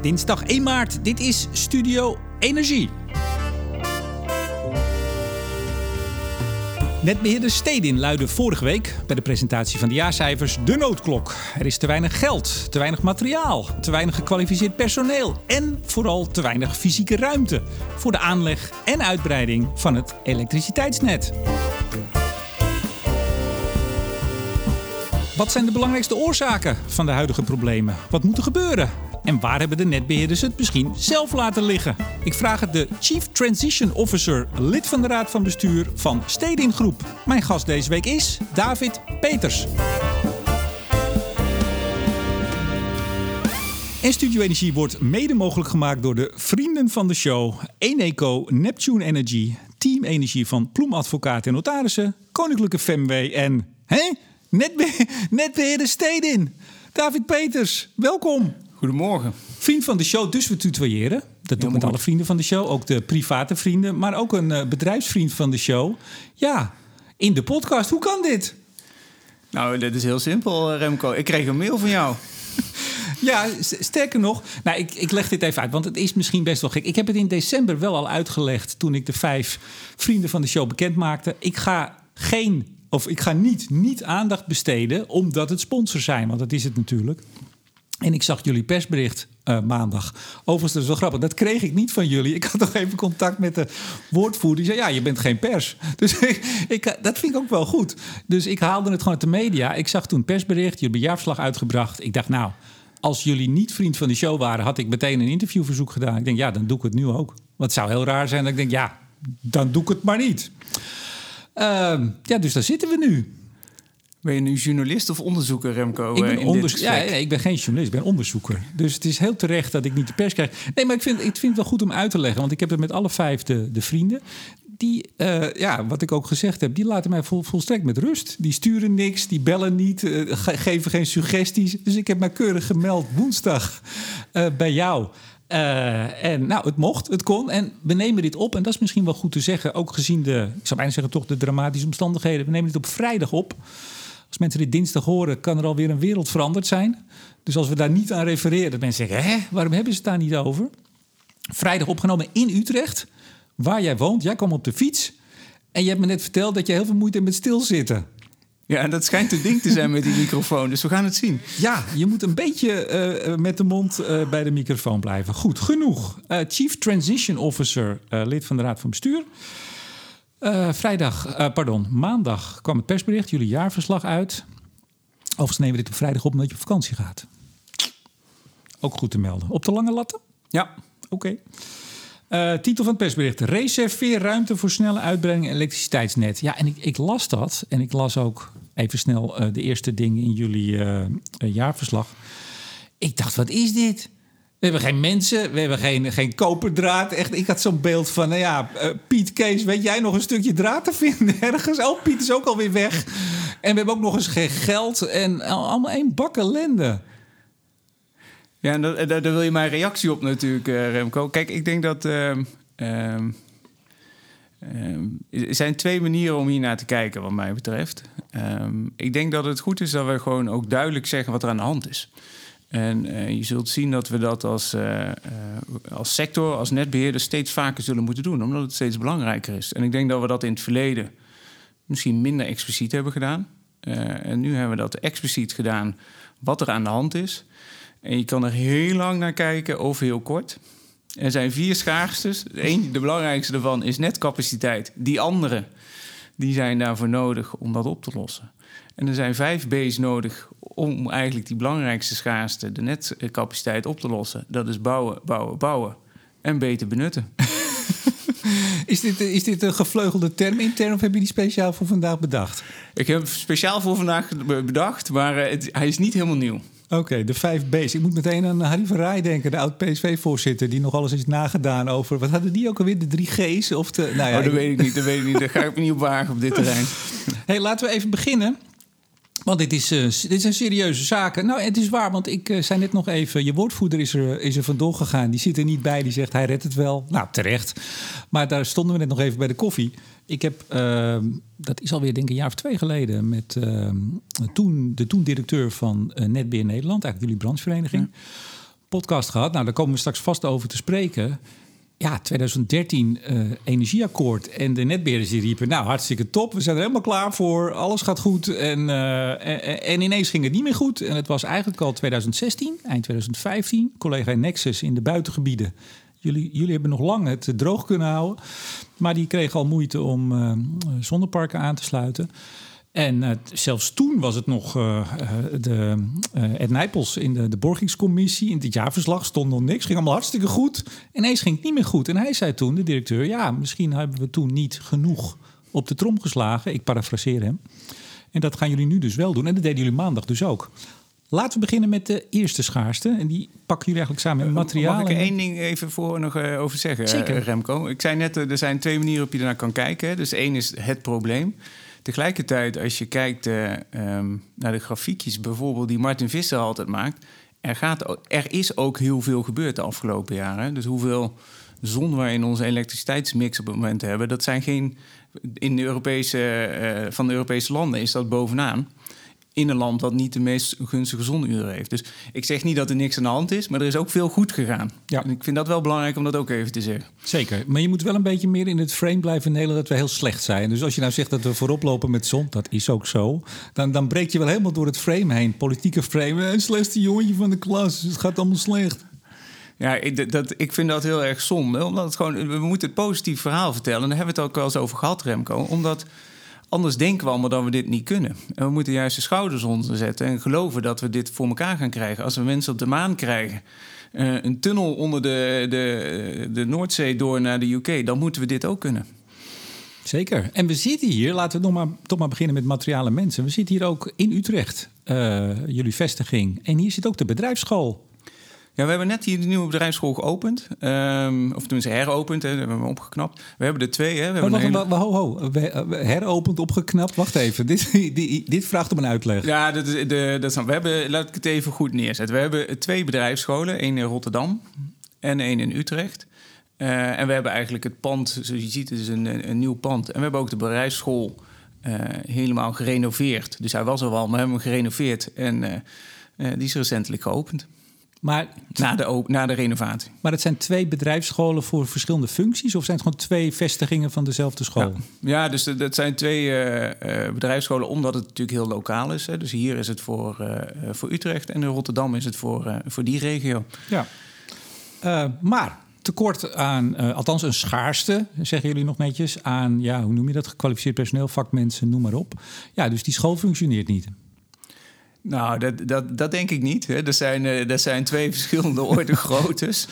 Dinsdag 1 maart. Dit is Studio Energie. Netbeheerder Stedin luidde vorige week bij de presentatie van de jaarcijfers de noodklok. Er is te weinig geld, te weinig materiaal, te weinig gekwalificeerd personeel en vooral te weinig fysieke ruimte voor de aanleg en uitbreiding van het elektriciteitsnet. Wat zijn de belangrijkste oorzaken van de huidige problemen? Wat moet er gebeuren? En waar hebben de netbeheerders het misschien zelf laten liggen? Ik vraag het de Chief Transition Officer, lid van de Raad van Bestuur van Stedin Groep. Mijn gast deze week is David Peters. En Studio Energie wordt mede mogelijk gemaakt door de vrienden van de show: Eneco, Neptune Energy, Team Energie van Ploem Advocaat en Notarissen, Koninklijke Femway en hè? Netbe netbeheerder Stedin. David Peters, welkom. Goedemorgen. Vriend van de show, dus we tutoyeren. Dat doen we met alle vrienden van de show, ook de private vrienden, maar ook een uh, bedrijfsvriend van de show. Ja, in de podcast. Hoe kan dit? Nou, dit is heel simpel, Remco. Ik kreeg een mail van jou. Ja, sterker nog, nou, ik, ik leg dit even uit, want het is misschien best wel gek. Ik heb het in december wel al uitgelegd toen ik de vijf vrienden van de show bekend maakte. Ik ga geen, of ik ga niet, niet aandacht besteden omdat het sponsors zijn, want dat is het natuurlijk. En ik zag jullie persbericht uh, maandag. Overigens, dat is wel grappig. Dat kreeg ik niet van jullie. Ik had nog even contact met de woordvoerder. Die zei, ja, je bent geen pers. Dus ik, ik, dat vind ik ook wel goed. Dus ik haalde het gewoon uit de media. Ik zag toen persbericht. Jullie jaarverslag uitgebracht. Ik dacht, nou, als jullie niet vriend van de show waren... had ik meteen een interviewverzoek gedaan. Ik denk, ja, dan doe ik het nu ook. Want zou heel raar zijn dat ik denk, ja, dan doe ik het maar niet. Uh, ja, dus daar zitten we nu. Ben je nu journalist of onderzoeker, Remco? Ik ben, onders ja, ja, ik ben geen journalist, ik ben onderzoeker. Dus het is heel terecht dat ik niet de pers krijg. Nee, maar ik vind, ik vind het wel goed om uit te leggen. Want ik heb het met alle vijf de, de vrienden. Die, uh, ja, wat ik ook gezegd heb, die laten mij vol, volstrekt met rust. Die sturen niks, die bellen niet, uh, ge geven geen suggesties. Dus ik heb mij keurig gemeld woensdag uh, bij jou. En nou, het mocht, het kon. En we nemen dit op. En dat is misschien wel goed te zeggen. Ook gezien de, ik zou bijna zeggen, toch de dramatische omstandigheden. We nemen dit op vrijdag op. Als mensen dit dinsdag horen, kan er alweer een wereld veranderd zijn. Dus als we daar niet aan refereren, dat mensen zeggen: hè, waarom hebben ze het daar niet over? Vrijdag opgenomen in Utrecht, waar jij woont. Jij kwam op de fiets. En je hebt me net verteld dat je heel veel moeite hebt met stilzitten. Ja, en dat schijnt een ding te zijn met die microfoon. Dus we gaan het zien. Ja, je moet een beetje uh, met de mond uh, bij de microfoon blijven. Goed, genoeg. Uh, Chief Transition Officer, lid van de Raad van Bestuur. Uh, vrijdag, uh, pardon, maandag kwam het persbericht, jullie jaarverslag uit. Overigens nemen we dit op vrijdag op omdat je op vakantie gaat. Ook goed te melden. Op de lange latten? Ja. Oké. Okay. Uh, titel van het persbericht: Reserveer ruimte voor snelle uitbreiding elektriciteitsnet. Ja, en ik, ik, las dat. En ik las ook even snel de eerste dingen in jullie jaarverslag. Ik dacht, wat is dit? We hebben geen mensen, we hebben geen, geen koperdraad. Echt, ik had zo'n beeld van, nou ja, uh, Piet Kees, weet jij nog een stukje draad te vinden ergens? Oh, Piet is ook alweer weg. En we hebben ook nog eens geen geld en allemaal één bak ellende. Ja, en daar, daar wil je mijn reactie op natuurlijk, uh, Remco. Kijk, ik denk dat... Uh, er zijn twee manieren om hier naar te kijken, wat mij betreft. Um, ik denk dat het goed is dat we gewoon ook duidelijk zeggen wat er aan de hand is. En uh, je zult zien dat we dat als, uh, uh, als sector, als netbeheerder steeds vaker zullen moeten doen, omdat het steeds belangrijker is. En ik denk dat we dat in het verleden misschien minder expliciet hebben gedaan. en nu hebben we dat expliciet gedaan wat er aan de hand is. En je kan er heel lang naar kijken of heel kort. Er zijn vier schaarstes. Eén, de belangrijkste daarvan is netcapaciteit. Die andere, die zijn daarvoor nodig om dat op te lossen. En er zijn vijf B's nodig om eigenlijk die belangrijkste schaarste, de netcapaciteit, op te lossen. Dat is bouwen, bouwen, bouwen en beter benutten. is, dit, is dit een gevleugelde term intern of heb je die speciaal voor vandaag bedacht? Ik heb speciaal voor vandaag bedacht, maar het, hij is niet helemaal nieuw. Oké, okay, de vijf B's. Ik moet meteen aan Harry van Rij denken, de oud-PSV-voorzitter... die nog alles is nagedaan over... wat hadden die ook alweer, de drie G's? Of de, nou ja, oh, dat weet ik niet, dat weet ik niet. Daar ga ik me niet op wagen op dit terrein. hey, laten we even beginnen... Want dit, is, uh, dit zijn serieuze zaken. Nou, het is waar, want ik uh, zei net nog even... je woordvoerder is er, is er vandoor gegaan. Die zit er niet bij, die zegt hij redt het wel. Nou, terecht. Maar daar stonden we net nog even bij de koffie. Ik heb, uh, dat is alweer denk ik een jaar of twee geleden... met toen, de toen directeur van Netbeheer Nederland... eigenlijk jullie branchevereniging... Ja. podcast gehad. Nou, daar komen we straks vast over te spreken. Ja, 2013 uh, energieakkoord. En de netbeheerders die riepen, nou hartstikke top. We zijn er helemaal klaar voor. Alles gaat goed. En, uh, en, en, ineens ging het niet meer goed. En het was eigenlijk al 2016, eind 2015. Collega Nexus in de buitengebieden. Jullie, jullie hebben nog lang het droog kunnen houden. Maar die kregen al moeite om uh, zonneparken aan te sluiten. En uh, zelfs toen was het nog uh, de, Ed Nijpels in de, de borgingscommissie. In het jaarverslag stond nog niks. Ging allemaal hartstikke goed. Ineens ging het niet meer goed. En hij zei toen, de directeur... ja, misschien hebben we toen niet genoeg op de trom geslagen. Ik parafraseer hem. En dat gaan jullie nu dus wel doen. En dat deden jullie maandag dus ook. Laten we beginnen met de eerste schaarste. En die pakken jullie eigenlijk samen met materialen. Mag ik er één ding even voor nog over zeggen, Zeker. Remco? Ik zei net, er zijn twee manieren op je ernaar kan kijken. Dus één is het probleem. Tegelijkertijd, als je kijkt uh, um, naar de grafiekjes, bijvoorbeeld die Martin Visser altijd maakt, er, gaat, er is ook heel veel gebeurd de afgelopen jaren. Dus hoeveel zon wij in onze elektriciteitsmix op het moment hebben, dat zijn geen. In de Europese, uh, van de Europese landen is dat bovenaan in een land dat niet de meest gunstige zonuren heeft. Dus ik zeg niet dat er niks aan de hand is, maar er is ook veel goed gegaan. Ja. En ik vind dat wel belangrijk om dat ook even te zeggen. Zeker, maar je moet wel een beetje meer in het frame blijven Nederland dat we heel slecht zijn. Dus als je nou zegt dat we voorop lopen met zon, dat is ook zo, dan, dan breek je wel helemaal door het frame heen. Politieke frame, een slechtste jongetje van de klas, het gaat allemaal slecht. Ja, ik, dat, ik vind dat heel erg zonde. Omdat het gewoon, we moeten het positief verhaal vertellen. En daar hebben we het ook wel eens over gehad, Remco. Omdat Anders denken we allemaal dat we dit niet kunnen. En we moeten juist de schouders onder zetten en geloven dat we dit voor elkaar gaan krijgen. Als we mensen op de maan krijgen, uh, een tunnel onder de, de, de Noordzee door naar de UK, dan moeten we dit ook kunnen. Zeker. En we zitten hier, laten we nog maar, toch maar beginnen met materialen mensen. We zitten hier ook in Utrecht, uh, jullie vestiging. En hier zit ook de bedrijfsschool. Ja, we hebben net hier de nieuwe bedrijfsschool geopend. Um, of tenminste heropend, hè, we hebben hem opgeknapt. We hebben er twee. Hè. We oh, wacht, hele... ho, ho. Heropend, opgeknapt. Wacht even, dit, die, dit vraagt om een uitleg. Ja, dat, is, de, dat we hebben, laat ik het even goed neerzetten. We hebben twee bedrijfsscholen. één in Rotterdam en één in Utrecht. Uh, en we hebben eigenlijk het pand, zoals je ziet, het is een, een nieuw pand. En we hebben ook de bedrijfsschool uh, helemaal gerenoveerd. Dus hij was er wel, maar we hebben hem gerenoveerd. En uh, die is recentelijk geopend. Maar, na, de, na de renovatie. Maar het zijn twee bedrijfsscholen voor verschillende functies? Of zijn het gewoon twee vestigingen van dezelfde school? Ja, dus dat zijn twee uh, bedrijfsscholen omdat het natuurlijk heel lokaal is. Hè. Dus hier is het voor, uh, voor Utrecht en in Rotterdam is het voor, voor die regio. Ja. maar tekort aan, althans een schaarste, zeggen jullie nog netjes, aan, ja, hoe noem je dat, gekwalificeerd personeel, vakmensen, noem maar op. Ja, dus die school functioneert niet. Nou, dat, dat, dat denk ik niet. Hè. Er, zijn, er zijn twee verschillende orde groottes.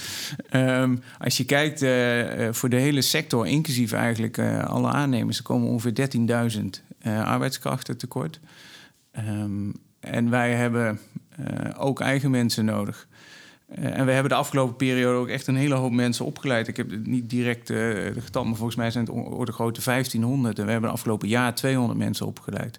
Um, als je kijkt uh, voor de hele sector, inclusief eigenlijk alle aannemers... er komen ongeveer 13.000 arbeidskrachten tekort. Um, en wij hebben ook eigen mensen nodig. en we hebben de afgelopen periode ook echt een hele hoop mensen opgeleid. Ik heb niet direct de getal, maar volgens mij zijn het orde grote 1500. En we hebben de afgelopen jaar 200 mensen opgeleid.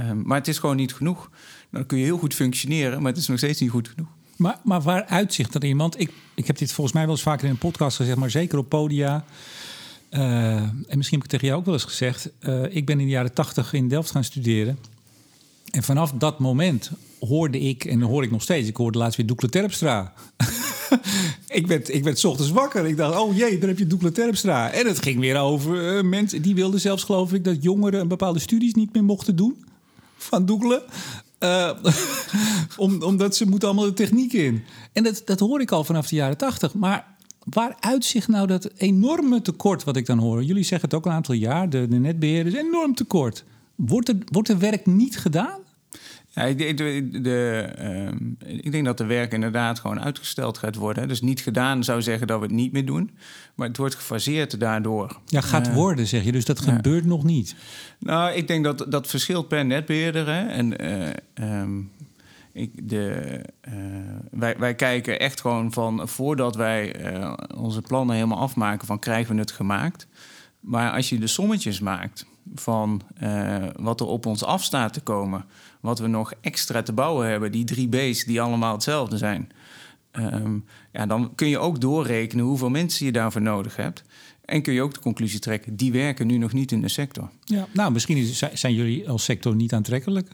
Um, maar het is gewoon niet genoeg. Dan kun je heel goed functioneren, maar het is nog steeds niet goed genoeg. Maar, maar waar uitzicht dat iemand? Ik, ik heb dit volgens mij wel eens vaker in een podcast gezegd, maar zeker op podia. Uh, en misschien heb ik tegen jou ook wel eens gezegd. Uh, ik ben in de jaren tachtig in Delft gaan studeren. En vanaf dat moment hoorde ik, en hoor ik nog steeds, ik hoorde laatst weer Doekle Terpstra. ik, werd, ik werd ochtends wakker. Ik dacht, oh jee, daar heb je Doekle Terpstra. En het ging weer over uh, mensen, die wilden zelfs geloof ik dat jongeren een bepaalde studies niet meer mochten doen. Van Doekle. Uh, om, omdat ze moeten allemaal de techniek in. En dat, dat hoor ik al vanaf de jaren tachtig. Maar waar uitzicht nou dat enorme tekort wat ik dan hoor? Jullie zeggen het ook een aantal jaar, de, de enorm tekort. Wordt er, wordt er werk niet gedaan? Ja, ik, de, de, uh, ik denk dat de werk inderdaad gewoon uitgesteld gaat worden. Dus niet gedaan zou zeggen dat we het niet meer doen. Maar het wordt gefaseerd daardoor. Ja, gaat uh, worden zeg je. Dus dat ja. gebeurt nog niet. Nou, ik denk dat dat verschilt per netbeheerder. Hè. En uh, um, ik, de, wij, wij kijken echt gewoon van voordat wij onze plannen helemaal afmaken, van krijgen we het gemaakt. Maar als je de sommetjes maakt van wat er op ons af staat te komen wat we nog extra te bouwen hebben, die drie B's die allemaal hetzelfde zijn. Um, ja, dan kun je ook doorrekenen hoeveel mensen je daarvoor nodig hebt. En kun je ook de conclusie trekken, die werken nu nog niet in de sector. Ja, nou, misschien zijn jullie als sector niet aantrekkelijk.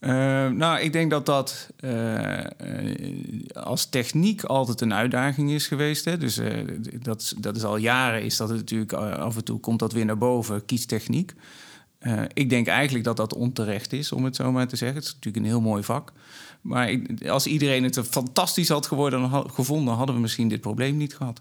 Uh, nou, ik denk dat dat uh, als techniek altijd een uitdaging is geweest. Hè. Dus dat, dat is al jaren is dat natuurlijk af en toe komt dat weer naar boven, kiestechniek. ik denk eigenlijk dat dat onterecht is, om het zo maar te zeggen. Het is natuurlijk een heel mooi vak. Maar als iedereen het fantastisch had geworden, gevonden, hadden we misschien dit probleem niet gehad.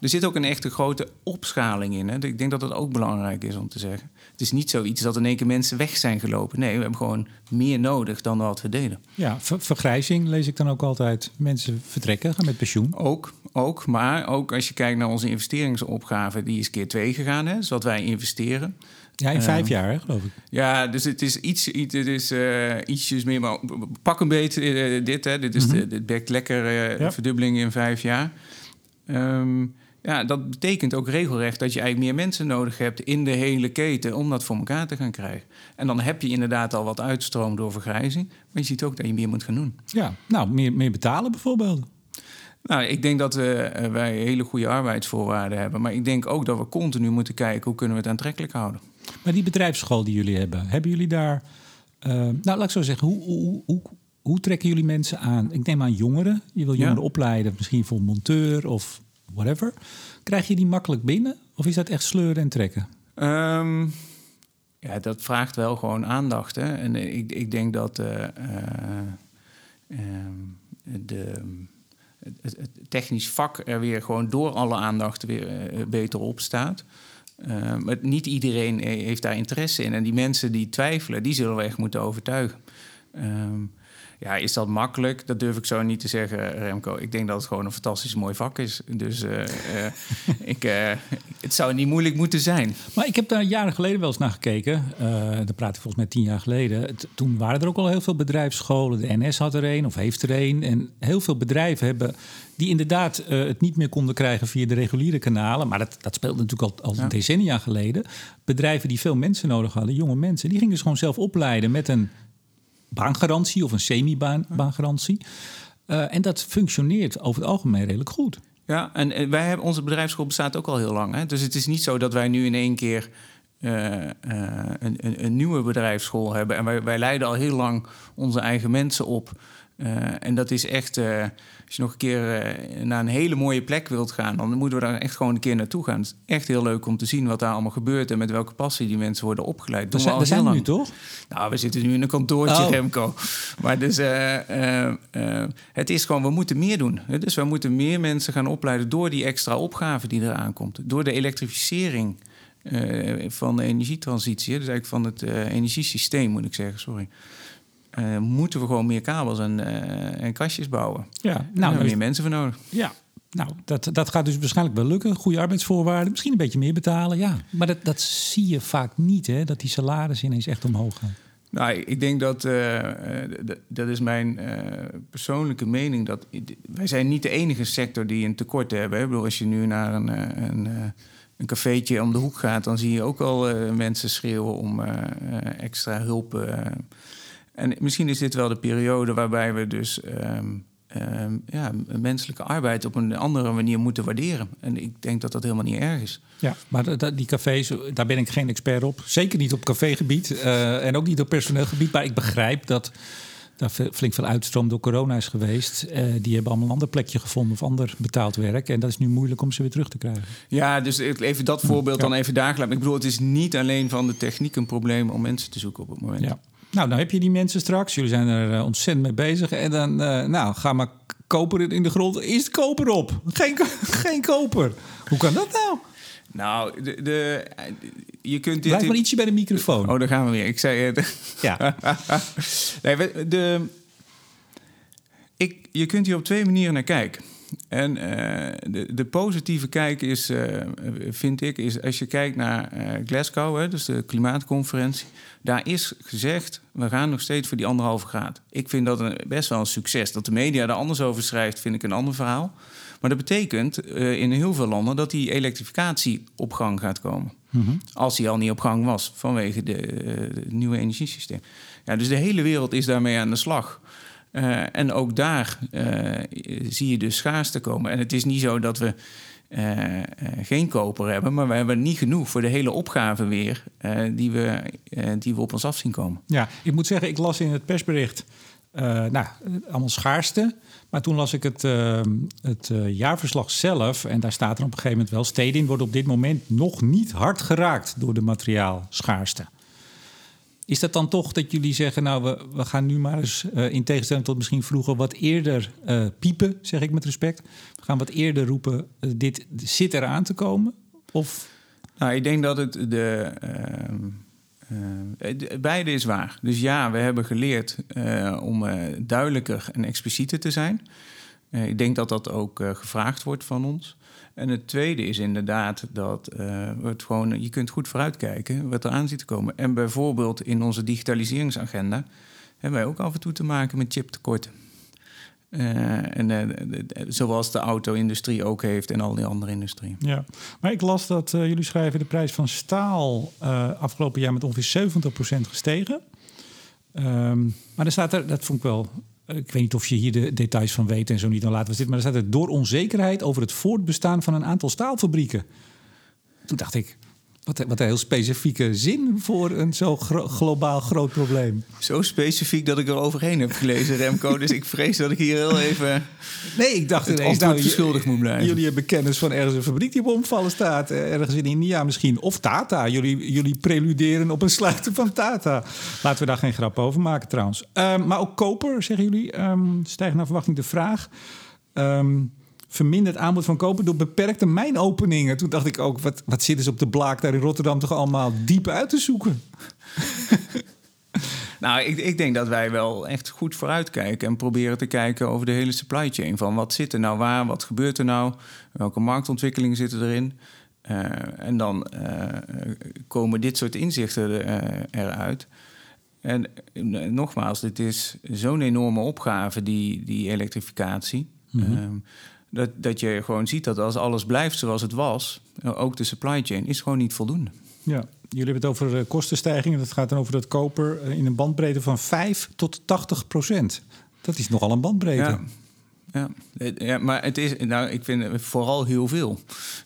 Er zit ook een echte grote opschaling in. Hè. Ik denk dat dat ook belangrijk is om te zeggen. Het is niet zoiets dat in één keer mensen weg zijn gelopen. Nee, we hebben gewoon meer nodig dan wat we deden. Ja, vergrijzing lees ik dan ook altijd. Mensen vertrekken, gaan met pensioen. Ook, ook. Maar ook als je kijkt naar onze investeringsopgave, die is keer twee gegaan. Hè, dus wat wij investeren. Ja, in vijf ehm, jaar, hè, geloof ik. Ja, dus het is iets, het is uh, ietsjes meer, maar pak een beetje uh, dit. Hè. Dit is mm -hmm. de, de lekker uh, verdubbeling in vijf jaar. Um, ja, dat betekent ook regelrecht dat je eigenlijk meer mensen nodig hebt in de hele keten om dat voor elkaar te gaan krijgen. En dan heb je inderdaad al wat uitstroom door vergrijzing, maar je ziet ook dat je meer moet gaan doen. Ja, nou, meer, meer betalen bijvoorbeeld. Nou, ik denk dat uh, wij hele goede arbeidsvoorwaarden hebben. Maar ik denk ook dat we continu moeten kijken hoe kunnen we het aantrekkelijk houden. Maar die bedrijfsschool die jullie hebben, hebben jullie daar. Uh, nou, laat ik zo zeggen, hoe, hoe, hoe, hoe trekken jullie mensen aan? Ik neem aan jongeren. Je wil jongeren opleiden, misschien voor monteur of whatever. Krijg je die makkelijk binnen of is dat echt sleuren en trekken? Um, ja, dat vraagt wel gewoon aandacht. Hè? En ik, ik denk dat uh, uh, de, het, technisch vak er weer gewoon door alle aandacht weer uh, beter op staat. maar niet iedereen heeft daar interesse in. En die mensen die twijfelen, die zullen we echt moeten overtuigen. Ja, is dat makkelijk? Dat durf ik zo niet te zeggen, Remco. Ik denk dat het gewoon een fantastisch mooi vak is. Dus uh, uh, ik, uh, het zou niet moeilijk moeten zijn. Maar ik heb daar jaren geleden wel eens naar gekeken. daar praat ik volgens mij tien jaar geleden. toen waren er ook al heel veel bedrijfsscholen. De NS had er een of heeft er een. En heel veel bedrijven hebben die inderdaad het niet meer konden krijgen via de reguliere kanalen. Maar dat, dat speelde natuurlijk al, al decennia geleden. Bedrijven die veel mensen nodig hadden, jonge mensen, die gingen dus gewoon zelf opleiden met een baangarantie of een semi-baangarantie. Uh, en dat functioneert over het algemeen redelijk goed. Ja, en wij hebben, onze bedrijfsschool bestaat ook al heel lang. Hè? Dus het is niet zo dat wij nu in één keer uh, uh, een, een, een, nieuwe bedrijfsschool hebben. En wij, wij leiden al heel lang onze eigen mensen op. en dat is echt als je nog een keer eh, naar een hele mooie plek wilt gaan, dan moeten we daar echt gewoon een keer naartoe gaan. Het is echt heel leuk om te zien wat daar allemaal gebeurt en met welke passie die mensen worden opgeleid. Daar zijn, we zijn nu toch? Nou, we zitten nu in een kantoortje, oh. Remco. Maar dus, het is gewoon, we moeten meer doen. Dus we moeten meer mensen gaan opleiden door die extra opgave die eraan komt. Door de elektrificering van de energietransitie, dus eigenlijk van het energiesysteem, moet ik zeggen, sorry. Uh, moeten we gewoon meer kabels en, en kastjes bouwen. Ja, nou, er meer mensen voor nodig. Ja, nou, dat, dat gaat dus waarschijnlijk wel lukken. Goede arbeidsvoorwaarden, misschien een beetje meer betalen. Ja, maar dat, dat zie je vaak niet, hè? Dat die salarissen ineens echt omhoog gaan. Nou, ik denk dat, uh, dat is mijn persoonlijke mening, dat wij zijn niet de enige sector die een tekort hebben. Ik bedoel, als je nu naar een, een, een cafeetje om de hoek gaat, dan zie je ook al mensen schreeuwen om extra hulp en misschien is dit wel de periode waarbij we dus um, um, ja, menselijke arbeid op een andere manier moeten waarderen. En ik denk dat dat helemaal niet erg is. Ja, maar die cafés, daar ben ik geen expert op. Zeker niet op cafégebied en ook niet op personeelgebied. Maar ik begrijp dat daar flink veel uitstroom door corona is geweest. Uh, die hebben allemaal een ander plekje gevonden of ander betaald werk. En dat is nu moeilijk om ze weer terug te krijgen. Ja, dus even dat voorbeeld dan even daar Ik bedoel, het is niet alleen van de techniek een probleem om mensen te zoeken op het moment. Ja. Nou, dan heb je die mensen straks. Jullie zijn er uh, ontzettend mee bezig. En dan, uh, nou, ga maar koper in de grond. Is het koper op? Geen, geen koper. Hoe kan dat nou? Nou, de, de, je kunt dit... Blijf maar ietsje bij de microfoon. Oh, daar gaan we weer. Ik zei... Uh, ja. nee, de, ik, je kunt hier op twee manieren naar kijken. En uh, de, de, positieve kijk is, uh, vind ik, is als je kijkt naar uh, Glasgow, hè, dus de klimaatconferentie. Daar is gezegd, we gaan nog steeds voor die anderhalve graad. Ik vind dat een, best wel een succes. Dat de media er anders over schrijft, vind ik een ander verhaal. Maar dat betekent in heel veel landen dat die elektrificatie op gang gaat komen. Mhm. Als die al niet op gang was vanwege het nieuwe energiesysteem. Ja, dus de hele wereld is daarmee aan de slag. Uh, en ook daar zie je dus schaarste komen. En het is niet zo dat we geen koper hebben. Maar we hebben niet genoeg voor de hele opgave weer die, we, die we op ons af zien komen. Ja, ik moet zeggen, ik las in het persbericht nou, allemaal schaarste. Maar toen las ik het, uh, het uh, jaarverslag zelf. En daar staat er op een gegeven moment wel... Stedin wordt op dit moment nog niet hard geraakt door de materiaalschaarste. Is dat dan toch dat jullie zeggen... nou, we, we gaan nu maar eens in tegenstelling tot misschien vroeger... wat eerder piepen, zeg ik met respect. We gaan wat eerder roepen, dit zit eraan te komen? Of... Nou, ik denk dat het de ehm, uh, beide is waar. Dus ja, we hebben geleerd uh, om duidelijker en explicieter te zijn. ik denk dat dat ook gevraagd wordt van ons. En het tweede is inderdaad dat het gewoon, je kunt goed vooruitkijken wat er aan zit te komen. En bijvoorbeeld in onze digitaliseringsagenda hebben wij ook af en toe te maken met chiptekorten. Uh, en uh, zoals de auto-industrie ook heeft en al die andere industrieën. Ja, maar ik las dat uh, jullie schrijven de prijs van staal afgelopen jaar met ongeveer 70% gestegen. Um, maar er staat er, dat vond ik wel. Ik weet niet of je hier de details van weet en zo niet, dan laten we zitten. Maar er staat er door onzekerheid over het voortbestaan van een aantal staalfabrieken. Toen dacht ik, wat, wat een heel specifieke zin voor een zo globaal groot probleem. Zo specifiek dat ik er overheen heb gelezen, Remco. dus ik vrees dat ik hier heel even. Nee, ik dacht ineens nou, schuldig moet blijven. Jullie hebben kennis van ergens een fabriek die op omvallen staat. Eh, ergens in India misschien. Of Tata. Jullie, jullie preluderen op een sluiten van Tata. Laten we daar geen grap over maken trouwens. Um, maar ook koper, zeggen jullie. Um, stijgt naar verwachting de vraag. Um, verminderd aanbod van kopen door beperkte mijnopeningen. Toen dacht ik ook, wat, wat zitten ze op de blaak daar in Rotterdam toch allemaal diep uit te zoeken? Nou, ik, ik, denk dat wij wel echt goed vooruitkijken en proberen te kijken over de hele supply chain. Van wat zit er nou waar, wat gebeurt er nou, welke marktontwikkelingen zitten erin. Uh, en dan uh, komen dit soort inzichten uh, eruit. En nogmaals, dit is zo'n enorme opgave, die, die elektrificatie. Mm -hmm. Dat, dat je gewoon ziet dat als alles blijft zoals het was, ook de supply chain, is gewoon niet voldoende. Ja, jullie hebben het over uh, kostenstijgingen. Dat gaat dan over dat koper eh, in een bandbreedte van 5 tot 80 procent. Dat is nogal een bandbreedte. Ja. Ja, ja, maar het is, nou, ik vind vooral heel veel.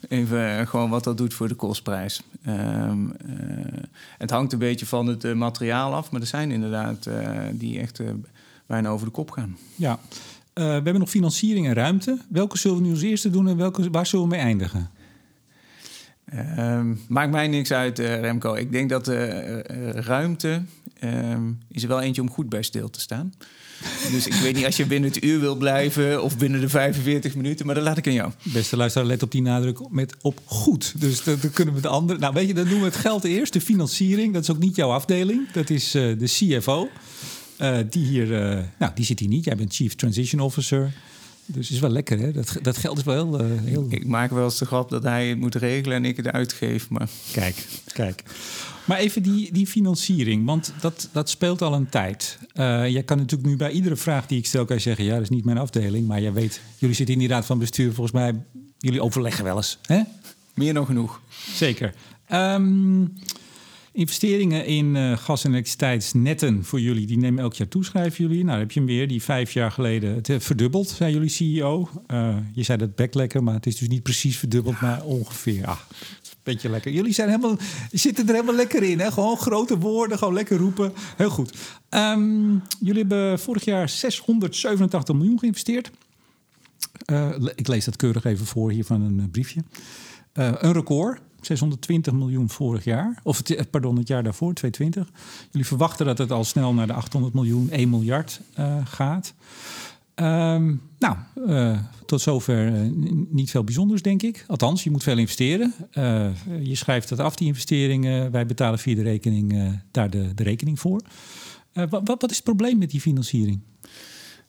Even gewoon wat dat doet voor de kostprijs. Um, uh, het hangt een beetje van het uh, materiaal af, maar er zijn inderdaad die echt bijna over de kop gaan. Ja, we hebben nog financiering en ruimte. Welke zullen we nu als eerste doen en welke, waar zullen we mee eindigen? Uh, maakt mij niks uit, uh, Remco. Ik denk dat de uh, ruimte ehm, is er wel eentje om goed bij stil te staan. dus ik weet niet als je binnen het uur wil blijven of binnen de 45 minuten, maar dat laat ik aan jou. Beste luisteraar, let op die nadruk met op goed. Dus dan kunnen we de andere. Nou, weet je, dan doen we het geld eerst, de financiering. Dat is ook niet jouw afdeling, dat is de CFO. Uh, die, hier, uh, nou, die zit hier niet. Jij bent Chief Transition Officer. Dus is wel lekker, hè? Dat, dat geld is wel heel, uh, heel... Ik maak wel eens de grap dat hij het moet regelen en ik het uitgeef. Maar... Kijk, kijk. Maar even die, die financiering, want dat, dat speelt al een tijd. jij kan natuurlijk nu bij iedere vraag die ik stel... kan je zeggen, ja, dat is niet mijn afdeling. Maar jij weet, jullie zitten in die raad van bestuur. Volgens mij, jullie overleggen wel eens, hè? Meer dan genoeg. Zeker. Um, Investeringen in uh, gas- en elektriciteitsnetten voor jullie, die nemen elk jaar toe, schrijven jullie. Nou, heb je hem weer, die vijf jaar geleden het, verdubbeld, zei jullie CEO. Uh, je zei dat bek lekker, maar het is dus niet precies verdubbeld, maar ongeveer. Ah, beetje lekker. Jullie zijn helemaal, zitten er helemaal lekker in. Hè? Gewoon grote woorden, gewoon lekker roepen. Heel goed. Um, jullie hebben vorig jaar 687 miljoen geïnvesteerd. Uh, ik lees dat keurig even voor hier van een briefje. een record. 620 miljoen vorig jaar. Of pardon, het jaar daarvoor, 2020. Jullie verwachten dat het al snel naar de 800 miljoen, 1 miljard uh, gaat. Um, nou, uh, tot zover niet veel bijzonders, denk ik. Althans, je moet veel investeren. je schrijft dat af, die investeringen. Wij betalen via de rekening daar de, de rekening voor. Wat, wat is het probleem met die financiering?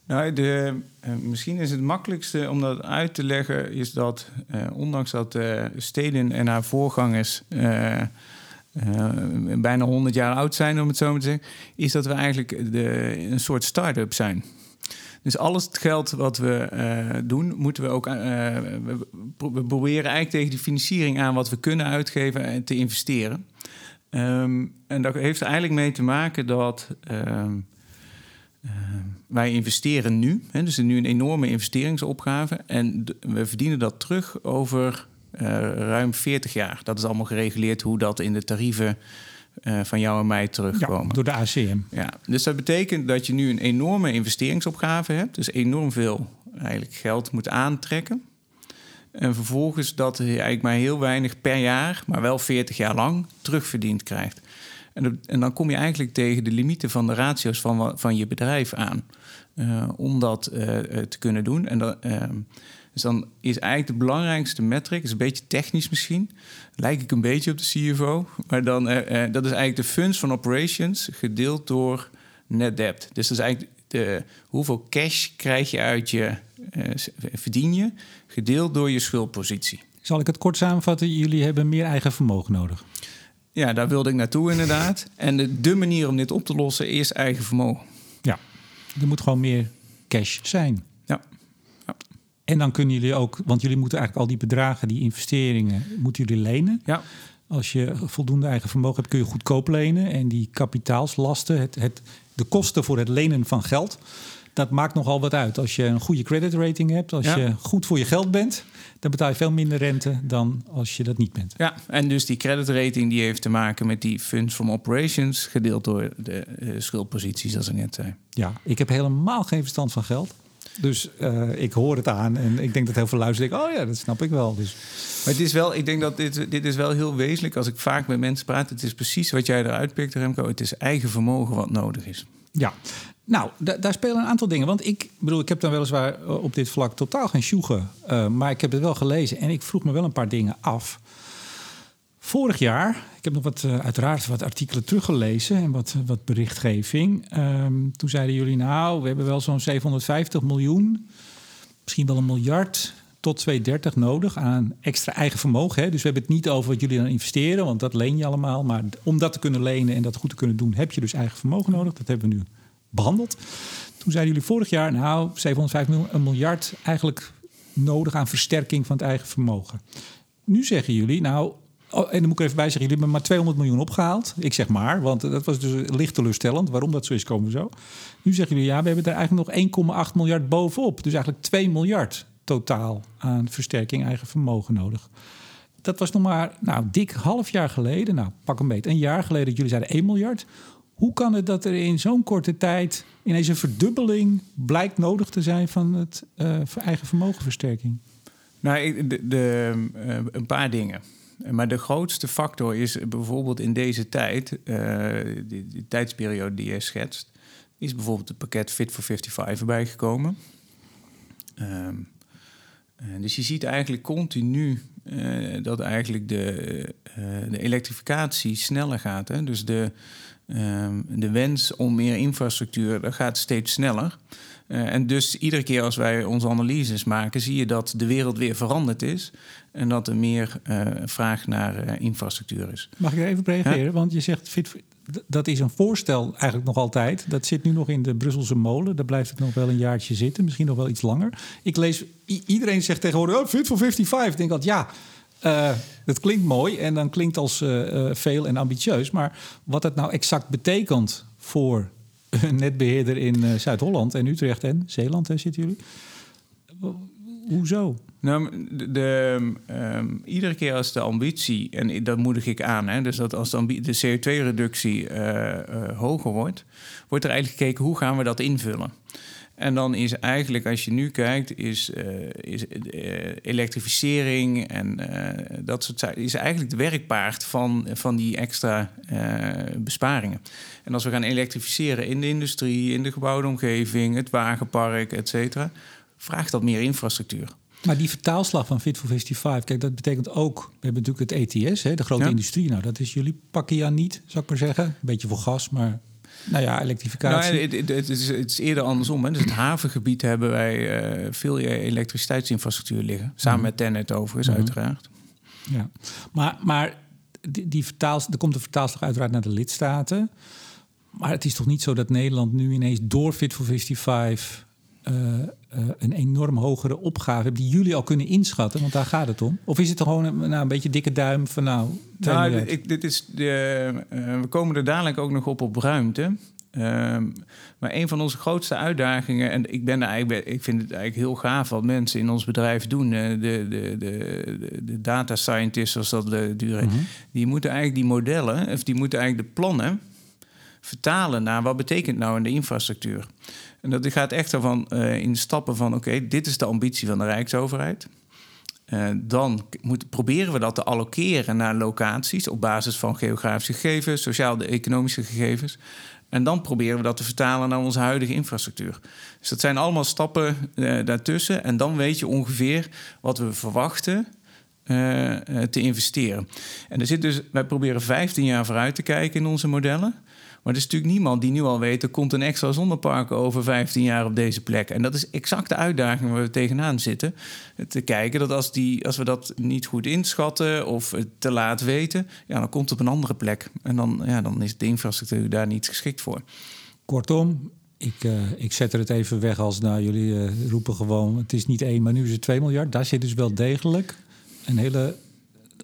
Nou, de, uh, misschien is het makkelijkste om dat uit te leggen, is dat uh, ondanks dat uh, Steden en haar voorgangers bijna 100 jaar oud zijn, om het zo maar te zeggen, is dat we eigenlijk de, een soort start-up zijn. Dus alles het geld wat we doen, moeten we ook. We, proberen eigenlijk tegen die financiering aan wat we kunnen uitgeven en te investeren. Um, en dat heeft er eigenlijk mee te maken dat. Um, wij investeren nu. Hè, dus er is nu een enorme investeringsopgave. En we verdienen dat terug over uh, ruim 40 jaar. Dat is allemaal gereguleerd hoe dat in de tarieven uh, van jou en mij terugkomen. Ja, door de ACM. Ja, dus dat betekent dat je nu een enorme investeringsopgave hebt. Dus enorm veel eigenlijk geld moet aantrekken. En vervolgens dat je eigenlijk maar heel weinig per jaar, maar wel 40 jaar lang, terugverdiend krijgt. En, en dan kom je eigenlijk tegen de limieten van de ratio's van, van je bedrijf aan. Uh, om dat uh, te kunnen doen. En uh, dus dan is eigenlijk de belangrijkste metric, is een beetje technisch misschien, lijk ik een beetje op de CFO, maar dan, dat is eigenlijk de funds van operations gedeeld door net debt. Dus dat is eigenlijk de, hoeveel cash krijg je uit je, verdien je, gedeeld door je schuldpositie. Zal ik het kort samenvatten? Jullie hebben meer eigen vermogen nodig. Ja, daar wilde ik naartoe inderdaad. En de, de manier om dit op te lossen is eigen vermogen. Ja, er moet gewoon meer cash zijn. Ja. ja. En dan kunnen jullie ook, want jullie moeten eigenlijk al die bedragen, die investeringen, moeten jullie lenen. Ja. Als je voldoende eigen vermogen hebt, kun je goedkoop lenen. En die kapitaalslasten, het, het, de kosten voor het lenen van geld, dat maakt nogal wat uit. Als je een goede credit rating hebt, als je goed voor je geld bent, dan betaal je veel minder rente dan als je dat niet bent. Ja, en dus die credit rating die heeft te maken met die funds from operations, gedeeld door de uh, schuldposities, zoals ik net zei. Ja, ik heb helemaal geen verstand van geld. Dus uh, ik hoor het aan en ik denk dat heel veel luisteren denken, oh ja, dat snap ik wel. Dus. Maar het is wel, ik denk dat dit, dit is wel heel wezenlijk. Als ik vaak met mensen praat, het is precies wat jij eruit pikt, Remco. Het is eigen vermogen wat nodig is. Ja, nou, daar spelen een aantal dingen. Want ik bedoel, ik heb dan weliswaar eh, op dit vlak totaal geen sjoegen. Uh, maar ik heb het wel gelezen en ik vroeg me wel een paar dingen af. Vorig jaar, ik heb nog wat, uh, uiteraard wat artikelen teruggelezen en wat, wat berichtgeving. Um, toen zeiden jullie, nou, we hebben wel zo'n 750 miljoen, misschien wel een miljard tot 230 nodig aan extra eigen vermogen. Hè? Dus we hebben het niet over wat jullie dan investeren, want dat leen je allemaal. Maar om dat te kunnen lenen en dat goed te kunnen doen, heb je dus eigen vermogen nodig. Dat hebben we nu behandeld. Toen zeiden jullie vorig jaar, nou, 705 miljoen, een miljard eigenlijk nodig aan versterking van het eigen vermogen. Nu zeggen jullie, nou, oh, en dan moet ik even bij zeggen, jullie hebben maar 200 miljoen opgehaald. Ik zeg maar, want dat was dus licht teleurstellend. Waarom dat zo is, komen zo. Nu zeggen jullie, ja, we hebben er eigenlijk nog 1,8 miljard bovenop. Dus eigenlijk 2 miljard totaal aan versterking eigen vermogen nodig. Dat was nog maar, nou, dik half jaar geleden. Nou, pak een beetje, een jaar geleden dat jullie zeiden 1 miljard. Hoe kan het dat er in zo'n korte tijd ineens een verdubbeling blijkt nodig te zijn van het uh, eigen vermogenversterking? Nou, de, de uh, een paar dingen. Maar de grootste factor is bijvoorbeeld in deze tijd, uh, die, die, tijdsperiode die je schetst, is bijvoorbeeld het pakket Fit for 55 erbij gekomen. Um, dus je ziet eigenlijk continu dat eigenlijk de, de elektrificatie sneller gaat. Hè? Dus de, Ehm, de wens om meer infrastructuur dat gaat steeds sneller. Uh, en dus iedere keer als wij onze analyses maken, zie je dat de wereld weer veranderd is. En dat er meer uh, vraag naar uh, infrastructuur is. Mag ik even reageren? Ja? Want je zegt, fit, dat is een voorstel eigenlijk nog altijd. Dat zit nu nog in de Brusselse molen. Daar blijft het nog wel een jaartje zitten, misschien nog wel iets langer. Ik lees, iedereen zegt tegenwoordig, oh, fit for 55. Ik denk dat ja. Dat klinkt mooi en dan klinkt als uh, veel en ambitieus. Maar wat het nou exact betekent voor een netbeheerder in Zuid-Holland en Utrecht en Zeeland, hè, zitten jullie? Hoezo? Nou, de, um, iedere keer als de ambitie, en dat moedig ik aan, hè, dus dat als de, de CO2-reductie hoger wordt, wordt er eigenlijk gekeken hoe gaan we dat invullen. En dan is eigenlijk, als je nu kijkt, is, uh, is uh, elektrificering en uh, dat soort zaken, is eigenlijk de werkpaard van, van die extra besparingen. En als we gaan elektrificeren in de industrie, in de gebouwde omgeving, het wagenpark, et cetera, vraagt dat meer infrastructuur. Maar die vertaalslag van Fit for 55, kijk, dat betekent ook... we hebben natuurlijk het ETS, hè, de grote ja. industrie. Nou, dat is jullie pakken ja niet, zou ik maar zeggen. Een beetje voor gas, maar nou ja, elektrificatie. Nou, het, het, is, het, is, eerder andersom. Hè. Dus het havengebied hebben wij uh, veel elektriciteitsinfrastructuur liggen. Samen mm. met Tennet overigens, mm. uiteraard. Ja, maar, maar die, die vertaal, er komt een vertaalslag uiteraard naar de lidstaten. Maar het is toch niet zo dat Nederland nu ineens door Fit for 55... Uh, uh, een enorm hogere opgave die jullie al kunnen inschatten? Want daar gaat het om. Of is het gewoon een, nou, een beetje dikke duim van nou... nou ik, dit is de, uh, we komen er dadelijk ook nog op op ruimte. Ehm, maar een van onze grootste uitdagingen, en ik, ben eigenlijk, ik vind het eigenlijk heel gaaf wat mensen in ons bedrijf doen. De, de, de, de, de data scientists, zoals dat duren, mhm. die moeten eigenlijk die modellen, of die moeten eigenlijk de plannen vertalen naar wat betekent nou in de infrastructuur. En dat gaat echt ervan uh, in stappen van: oké, dit is de ambitie van de Rijksoverheid. Uh, dan moet, proberen we dat te allokeren naar locaties op basis van geografische gegevens, sociaal-economische gegevens. En dan proberen we dat te vertalen naar onze huidige infrastructuur. Dus dat zijn allemaal stappen uh, daartussen. En dan weet je ongeveer wat we verwachten te investeren. En er zit dus, wij proberen 15 jaar vooruit te kijken in onze modellen. Maar er is natuurlijk niemand die nu al weet... er komt een extra zonnepark over 15 jaar op deze plek. En dat is exact de uitdaging waar we tegenaan zitten. Te kijken dat als, die, als we dat niet goed inschatten of te laat weten... Ja, dan komt het op een andere plek. En dan, ja, dan is de infrastructuur daar niet geschikt voor. Kortom, ik, uh, ik zet er het even weg als... nou, jullie uh, roepen gewoon, het is niet één, maar nu is het 2 miljard. Daar zit dus wel degelijk een hele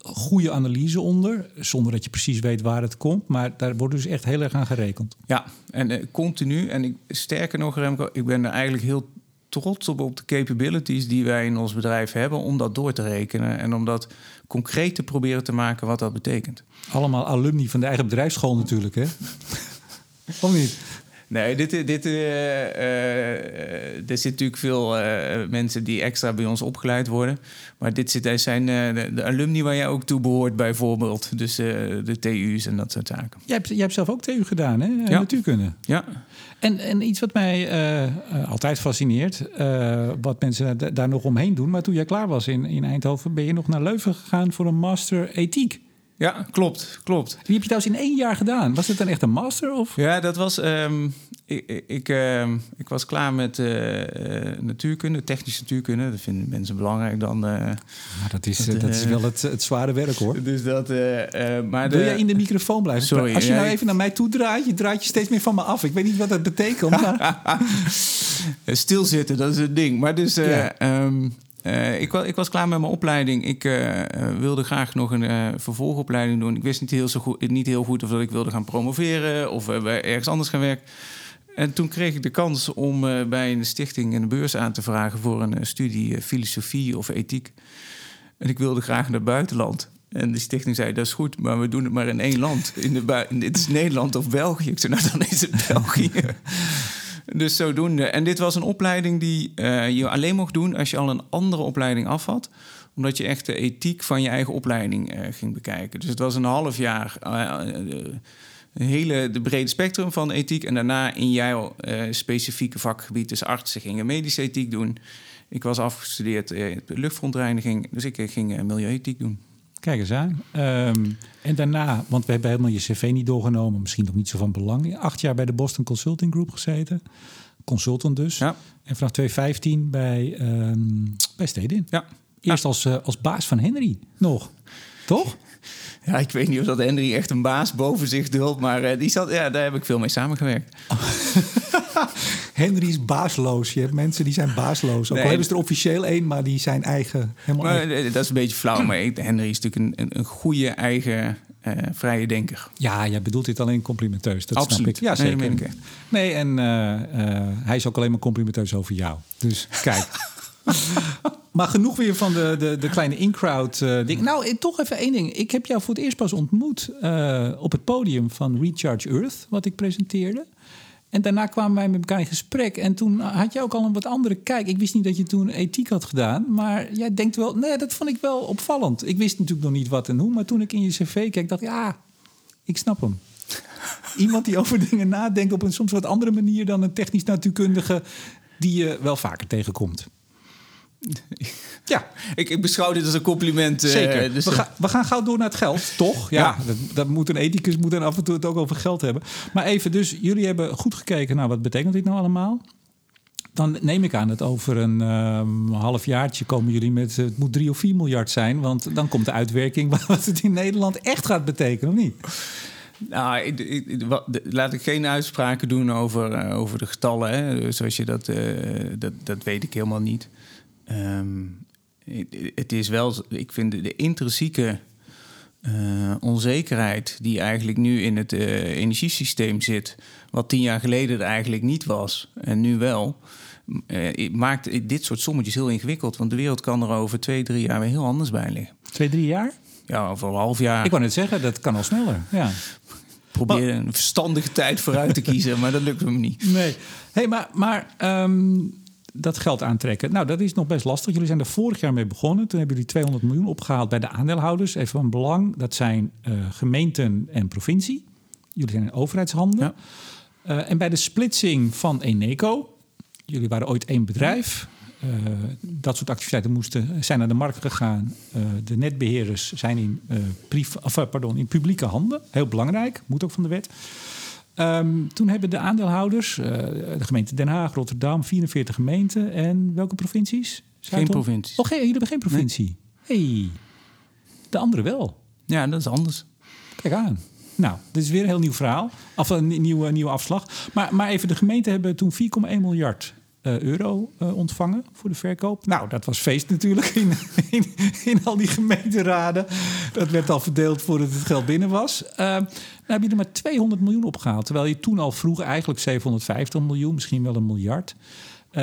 goede analyse onder, zonder dat je precies weet waar het komt. Maar daar wordt dus echt heel erg aan gerekend. Ja, en uh, continu. En ik, sterker nog, Remco, ik ben er eigenlijk heel trots op, op de capabilities die wij in ons bedrijf hebben om dat door te rekenen en om dat concreet te proberen te maken wat dat betekent. Allemaal alumni van de eigen bedrijfsschool natuurlijk, hè? of niet? Nee, dit, dit, uh, uh, er zitten natuurlijk veel uh, mensen die extra bij ons opgeleid worden. Maar dit zit, zijn de, de, alumni waar jij ook toe behoort, bijvoorbeeld. Dus de TU's en dat soort zaken. Jij hebt, jij hebt zelf ook TU gedaan, hè? Ja. Natuurkunde. Ja. En, en iets wat mij altijd fascineert, wat mensen daar nog omheen doen. Maar toen jij klaar was in, in Eindhoven, ben je nog naar Leuven gegaan voor een master ethiek. Ja, klopt, klopt. Die heb je trouwens in één jaar gedaan. Was het dan echt een master? Of? Ja, dat was. Um, ik, ik, uh, ik, was klaar met uh, natuurkunde, technische natuurkunde. Dat vinden mensen belangrijk dan. Uh, dat, is, dat, dat is wel het, het, zware werk hoor. Dus dat. maar Wil jij in de microfoon blijven? Sorry. Als je nou even naar mij toe draait, je draait je steeds meer van me af. Ik weet niet wat dat betekent. Maar... Stilzitten, dat is het ding. Maar dus. Ja. Um, uh, ik, ik, was klaar met mijn opleiding. Ik uh, wilde graag nog een vervolgopleiding doen. Ik wist niet heel, zo goed, niet heel goed of dat ik wilde gaan promoveren of ergens anders gaan werken. En toen kreeg ik de kans om bij een stichting een beurs aan te vragen voor een studie filosofie of ethiek. En ik wilde graag naar het buitenland. En de stichting zei, dat is goed, maar we doen het maar in één land. In de dit is Nederland of België. Ik zei, nou dan is het België. Dus zodoende. En dit was een opleiding die uh, je alleen mocht doen als je al een andere opleiding af had omdat je echt de ethiek van je eigen opleiding uh, ging bekijken. Dus het was een half jaar uh, een hele de brede spectrum van ethiek. En daarna in jouw specifieke vakgebied, dus artsen gingen medische ethiek doen. Ik was afgestudeerd in luchtverontreiniging, dus ik ging milieuethiek doen. Kijk eens aan. Ehm, en daarna, want we hebben helemaal je cv niet doorgenomen, misschien nog niet zo van belang. Acht jaar bij de Boston Consulting Group gezeten. Consultant dus. Ja. En vanaf 2015 bij, um, bij Stedin. Ja. Eerst als, uh, als baas van Henry nog. Toch? Ja, ik weet niet of dat Henry echt een baas boven zich duldt, maar uh, die zat, ja, daar heb ik veel mee samengewerkt. Henry is baasloos. Je hebt mensen die zijn baasloos. Ook nee, hebben ze er officieel één, maar die zijn eigen. Helemaal maar, Dat is een beetje flauw, maar Henry is natuurlijk een, een, goede eigen uh, vrije denker. Ja, jij bedoelt dit alleen complimenteus. Dat Absoluut. snap ik. Ja, zeker. Nee, nee en uh, uh, hij is ook alleen maar complimenteus over jou. Dus kijk. maar genoeg weer van de, de, de kleine in-crowd ding. Nou, toch even één ding. Ik heb jou voor het eerst pas ontmoet op het podium van Recharge Earth, wat ik presenteerde. En daarna kwamen wij met elkaar in gesprek. En toen had je ook al een wat andere kijk. Ik wist niet dat je toen ethiek had gedaan. Maar jij denkt wel, nee, dat vond ik wel opvallend. Ik wist natuurlijk nog niet wat en hoe. Maar toen ik in je cv keek, dacht ik, ja, ik snap hem. Iemand die over dingen nadenkt op een soms wat andere manier dan een technisch natuurkundige die je wel vaker tegenkomt. Ja, ik, ik, beschouw dit als een compliment. Uh, Zeker. Dus we, ga, we, gaan gauw door naar het geld, toch? Ja, Dat, dat, moet een ethicus moet af en toe het ook over geld hebben. Maar even, dus jullie hebben goed gekeken naar wat betekent dit nou allemaal? Dan neem ik aan dat over een uh, halfjaartje komen jullie met... het moet drie of vier miljard zijn, want dan komt de uitwerking... wat het in Nederland echt gaat betekenen, of niet? Nou, ik, ik, laat ik geen uitspraken doen over, uh, over de getallen. Hè. Zoals je dat, uh, dat, dat weet ik helemaal niet. Um, het is wel, ik vind de intrinsieke eh, onzekerheid die eigenlijk nu in het uh, energiesysteem zit, wat tien jaar geleden er eigenlijk niet was en nu wel, uh, maakt dit soort sommetjes heel ingewikkeld. Want de wereld kan er over twee, drie jaar weer heel anders bij liggen. Twee, drie jaar? Ja, over een half jaar. Ik wou net zeggen, dat kan al sneller. Ja. Probeer een verstandige tijd vooruit te kiezen, maar dat lukt me niet. Nee. Hey, maar, maar um, dat geld aantrekken. Nou, dat is nog best lastig. Jullie zijn er vorig jaar mee begonnen. Toen hebben jullie 200 miljoen opgehaald bij de aandeelhouders. Even van belang, dat zijn uh, gemeenten en provincie. Jullie zijn in overheidshanden. Ja. Uh, en bij de splitsing van Eneco, jullie waren ooit één bedrijf. Uh, dat soort activiteiten moesten, zijn naar de markt gegaan. de netbeheerders zijn in, prief, of, pardon, in publieke handen. Heel belangrijk, moet ook van de wet. Um, toen hebben de aandeelhouders, uh, de gemeente Den Haag, Rotterdam, 44 gemeenten en welke provincies? Geen provincie. Oh, geen, jullie hebben geen provincie. Nee. hey, de andere wel. Ja, dat is anders. Kijk aan. Nou, dit is weer een heel nieuw verhaal. Of een nieuwe, nieuwe afslag. Maar, maar even, de gemeenten hebben toen 4,1 miljard euro uh, ontvangen voor de verkoop. Nou, dat was feest natuurlijk in, in, al die gemeenteraden. Dat werd al verdeeld voordat het geld binnen was. Uh, nou heb je er maar 200 miljoen opgehaald. Terwijl je toen al vroeg eigenlijk 750 miljoen, misschien wel een miljard.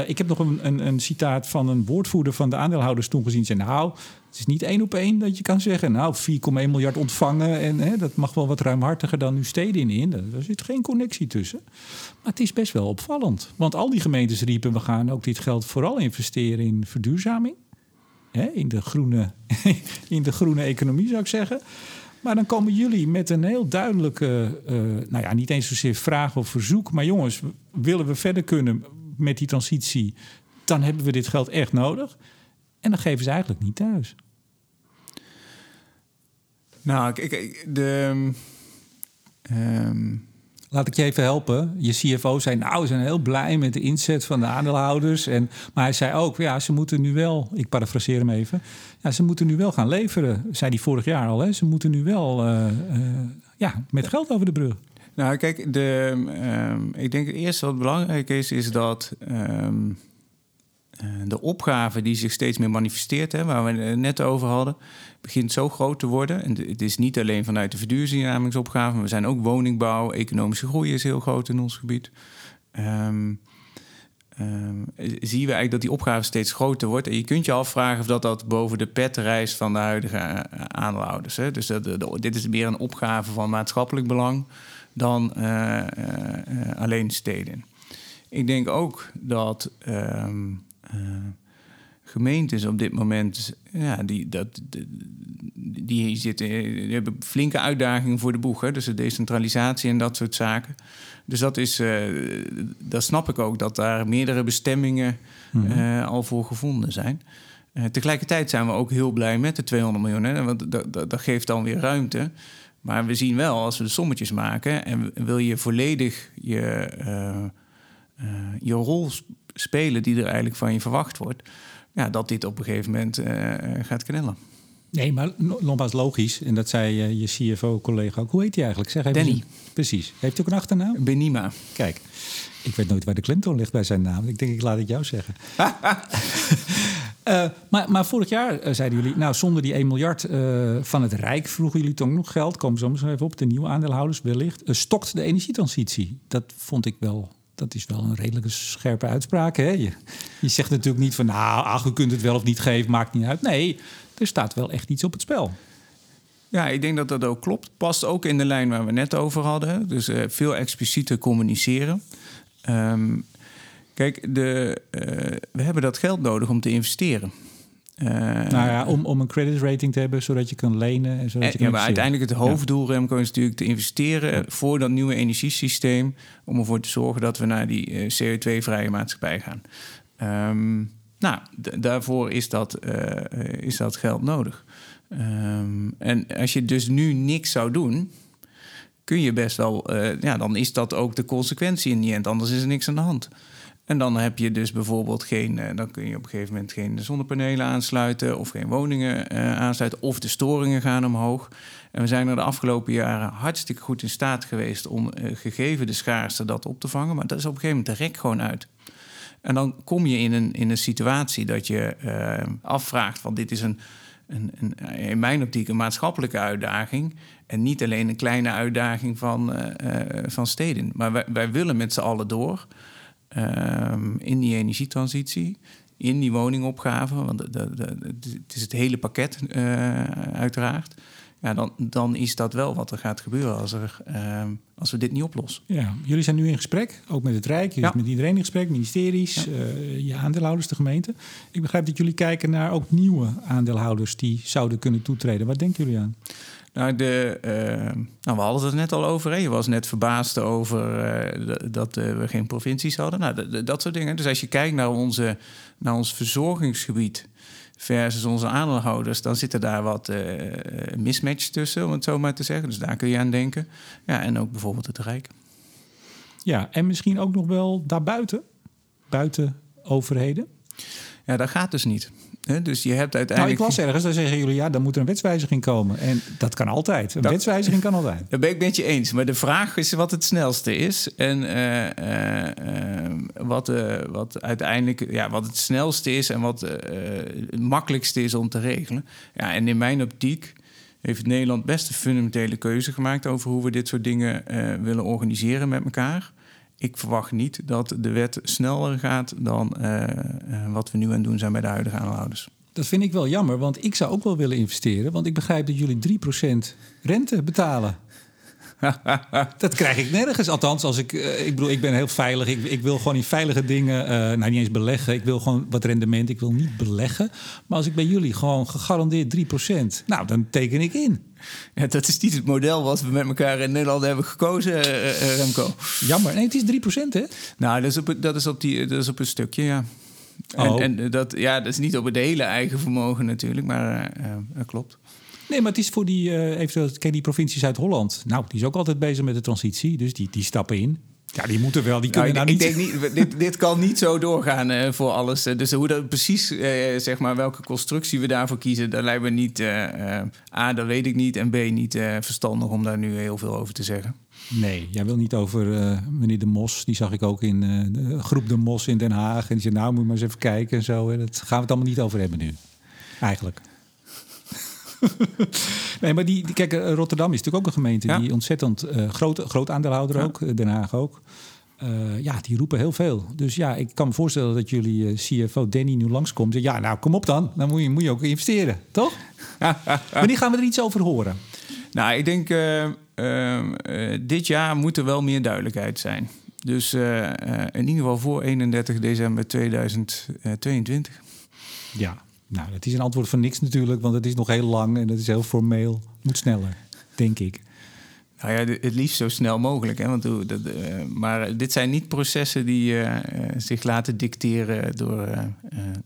Ik heb nog een, een, een, citaat van een woordvoerder van de aandeelhouders toen gezien. Zei, nou, het is niet één op één dat je kan zeggen... nou, 4,1 miljard ontvangen en hè, dat mag wel wat ruimhartiger dan nu steden in. Daar zit geen connectie tussen. Maar het is best wel opvallend. Want al die gemeentes riepen... we gaan ook dit geld vooral investeren in verduurzaming. Hè, in, de groene, in de groene economie zou ik zeggen. Maar dan komen jullie met een heel duidelijke... Uh, nou ja, niet eens zozeer vraag of verzoek... maar jongens, willen we verder kunnen met die transitie, dan hebben we dit geld echt nodig. En dan geven ze eigenlijk niet thuis. Nou, kijk, de. Um... Laat ik je even helpen. Je CFO zei, nou, we zijn heel blij met de inzet van de aandeelhouders. En, maar hij zei ook, ja, ze moeten nu wel, ik parafraseer hem even, ja, ze moeten nu wel gaan leveren. Zei hij vorig jaar al, hè? Ze moeten nu wel uh, uh, ja, met geld over de brug. Nou, kijk, de, um, ik denk het eerste wat belangrijk is, is dat um, de opgave die zich steeds meer manifesteert, hè, waar we het net over hadden, begint zo groot te worden. En het is niet alleen vanuit de verduurzamingsopgave, maar we zijn ook woningbouw, economische groei is heel groot in ons gebied. Um, Um, zien we eigenlijk dat die opgave steeds groter wordt. En je kunt je afvragen of dat, dat boven de pet reist van de huidige aandeelhouders. Hè? Dus dat, dit is meer een opgave van maatschappelijk belang dan uh, alleen steden. Ik denk ook dat um, gemeentes op dit moment, ja, die, dat, die, zitten, die hebben flinke uitdagingen voor de boeg. Hè? Dus de decentralisatie en dat soort zaken. Dus dat is, uh, dat snap ik ook, dat daar meerdere bestemmingen uh, al voor gevonden zijn. Uh, tegelijkertijd zijn we ook heel blij met de 200 miljoen, hè? want dat, dat, dat geeft dan weer ruimte. Maar we zien wel, als we de sommetjes maken en wil je volledig je, je rol spelen die er eigenlijk van je verwacht wordt, ja, dat dit op een gegeven moment uh, gaat knellen. Nee, maar nogmaals logisch. En dat zei je CFO-collega ook. Hoe heet hij eigenlijk? Zeg even Danny. Precies. Heeft ook een achternaam? Benima. Kijk, ik weet nooit waar de klemtoon ligt bij zijn naam. Ik denk, ik laat het jou zeggen. Uh, maar, maar, vorig jaar uh, zeiden jullie, nou zonder die 1 miljard uh, van het Rijk vroegen jullie toch nog geld. Komen zo even op, de nieuwe aandeelhouders wellicht. stokt de energietransitie. Dat vond ik wel, dat is wel een redelijke scherpe uitspraak. Hè? Je, je zegt natuurlijk niet van, nou ach, u kunt het wel of niet geven, maakt niet uit. Nee, er staat wel echt iets op het spel. Ja, ik denk dat dat ook klopt. Past ook in de lijn waar we net over hadden. Dus uh, veel explicieter communiceren. Um, kijk, de, uh, we hebben dat geld nodig om te investeren. Uh, nou ja, om, om een credit rating te hebben, zodat je kan lenen. En zodat je kan ja, maar uiteindelijk het hoofddoel, Remco, is natuurlijk te investeren voor dat nieuwe energiesysteem. Om ervoor te zorgen dat we naar die CO2-vrije maatschappij gaan. Um, nou, daarvoor is dat, uh, is dat geld nodig. Um, en als je dus nu niks zou doen, kun je best wel, ja, dan is dat ook de consequentie in die end. Anders is er niks aan de hand. En dan heb je dus bijvoorbeeld geen, uh, dan kun je op een gegeven moment geen zonnepanelen aansluiten of geen woningen uh, aansluiten of de storingen gaan omhoog. En we zijn er de afgelopen jaren hartstikke goed in staat geweest om gegeven de schaarste dat op te vangen. Maar dat is op een gegeven moment rek gewoon uit. En dan kom je in een, in een situatie dat je afvraagt van dit is een, een, een, in mijn optiek een maatschappelijke uitdaging. En niet alleen een kleine uitdaging van, van steden. Maar wij, wij willen met z'n allen door ehm, in die energietransitie in die woningopgave, want de, de, de, het is het hele pakket uh, uiteraard. Ja, dan, dan is dat wel wat er gaat gebeuren als, er, uh, als we dit niet oplossen. Ja, jullie zijn nu in gesprek, ook met het Rijk, jullie ja. met iedereen in gesprek, ministeries, ja. uh, je aandeelhouders, de gemeente. Ik begrijp dat jullie kijken naar ook nieuwe aandeelhouders die zouden kunnen toetreden. Wat denken jullie aan? Nou, de, uh, nou, we hadden het net al over. Hè. Je was net verbaasd over uh, dat uh, we geen provincies hadden. Nou, dat soort dingen. Dus als je kijkt naar, onze, naar ons verzorgingsgebied versus onze aandeelhouders, dan zitten daar wat mismatches tussen, om het zo maar te zeggen. Dus daar kun je aan denken. Ja, en ook bijvoorbeeld het Rijk. Ja, en misschien ook nog wel daarbuiten, buiten overheden. Ja, dat gaat dus niet. Dus je hebt uiteindelijk. Nou, ik las ergens, dan zeggen jullie ja, dan moet er een wetswijziging komen. En dat kan altijd. Een dat, wetswijziging kan altijd. Dat ben ik met je eens. Maar de vraag is wat het snelste is. En uh, uh, wat, uh, wat uiteindelijk ja, wat het snelste is en wat het makkelijkste is om te regelen. Ja, en in mijn optiek heeft Nederland best een fundamentele keuze gemaakt over hoe we dit soort dingen willen organiseren met elkaar ik verwacht niet dat de wet sneller gaat dan uh, wat we nu aan het doen zijn bij de huidige aanhouders. Dat vind ik wel jammer, want ik zou ook wel willen investeren. Want ik begrijp dat jullie 3% rente betalen. dat krijg ik nergens. Althans, als ik, uh, ik bedoel, ik ben heel veilig. Ik, ik wil gewoon in veilige dingen, uh, nou niet eens beleggen. Ik wil gewoon wat rendement. Ik wil niet beleggen. Maar als ik bij jullie gewoon gegarandeerd 3%, nou, dan teken ik in. Ja, dat is niet het model wat we met elkaar in Nederland hebben gekozen, uh, Remco. Jammer. Nee, het is 3%, hè? Nou, dat is op, dat is op, die, dat is op een stukje, ja. Oh. En, en, dat, ja, dat is niet op het hele eigen vermogen natuurlijk, maar dat klopt. Nee, maar het is voor die, uh, eventueel, ken die provincie Zuid-Holland. Nou, die is ook altijd bezig met de transitie, dus die, die stappen in. Ja, die moeten wel, die kunnen nou, ik, nou niet... Ik denk niet dit, dit kan niet zo doorgaan uh, voor alles. Dus hoe dat precies, uh, zeg maar, welke constructie we daarvoor kiezen... dat lijkt me niet... A, dat weet ik niet. En B, niet verstandig om daar nu heel veel over te zeggen. Nee, jij wil niet over meneer De Mos. Die zag ik ook in de groep De Mos in Den Haag. En die zei, nou, moet maar eens even kijken en zo. En dat gaan we het allemaal niet over hebben nu. Eigenlijk. nee, maar die, die, kijk, eh, Rotterdam is natuurlijk ook een gemeente die ontzettend uh, groot, groot aandeelhouder ook, eh, Den Haag ook. Uh, ja, die roepen heel veel. Dus ja, ik kan me voorstellen dat jullie uh, CFO Danny nu langskomt. Ja, nou kom op dan. Dan moet je, moet je ook investeren, toch? Wanneer gaan we er iets over horen? Nou, ik denk uh, dit jaar moet er wel meer duidelijkheid zijn. Dus in ieder geval voor 31 december 2022. Ja, nou, dat is een antwoord van niks natuurlijk, want het is nog heel lang en het is heel formeel. Moet sneller, denk ik. Nou ja, het liefst zo snel mogelijk. Hè? Want, dat, uh, maar dit zijn niet processen die uh, zich laten dicteren door, uh,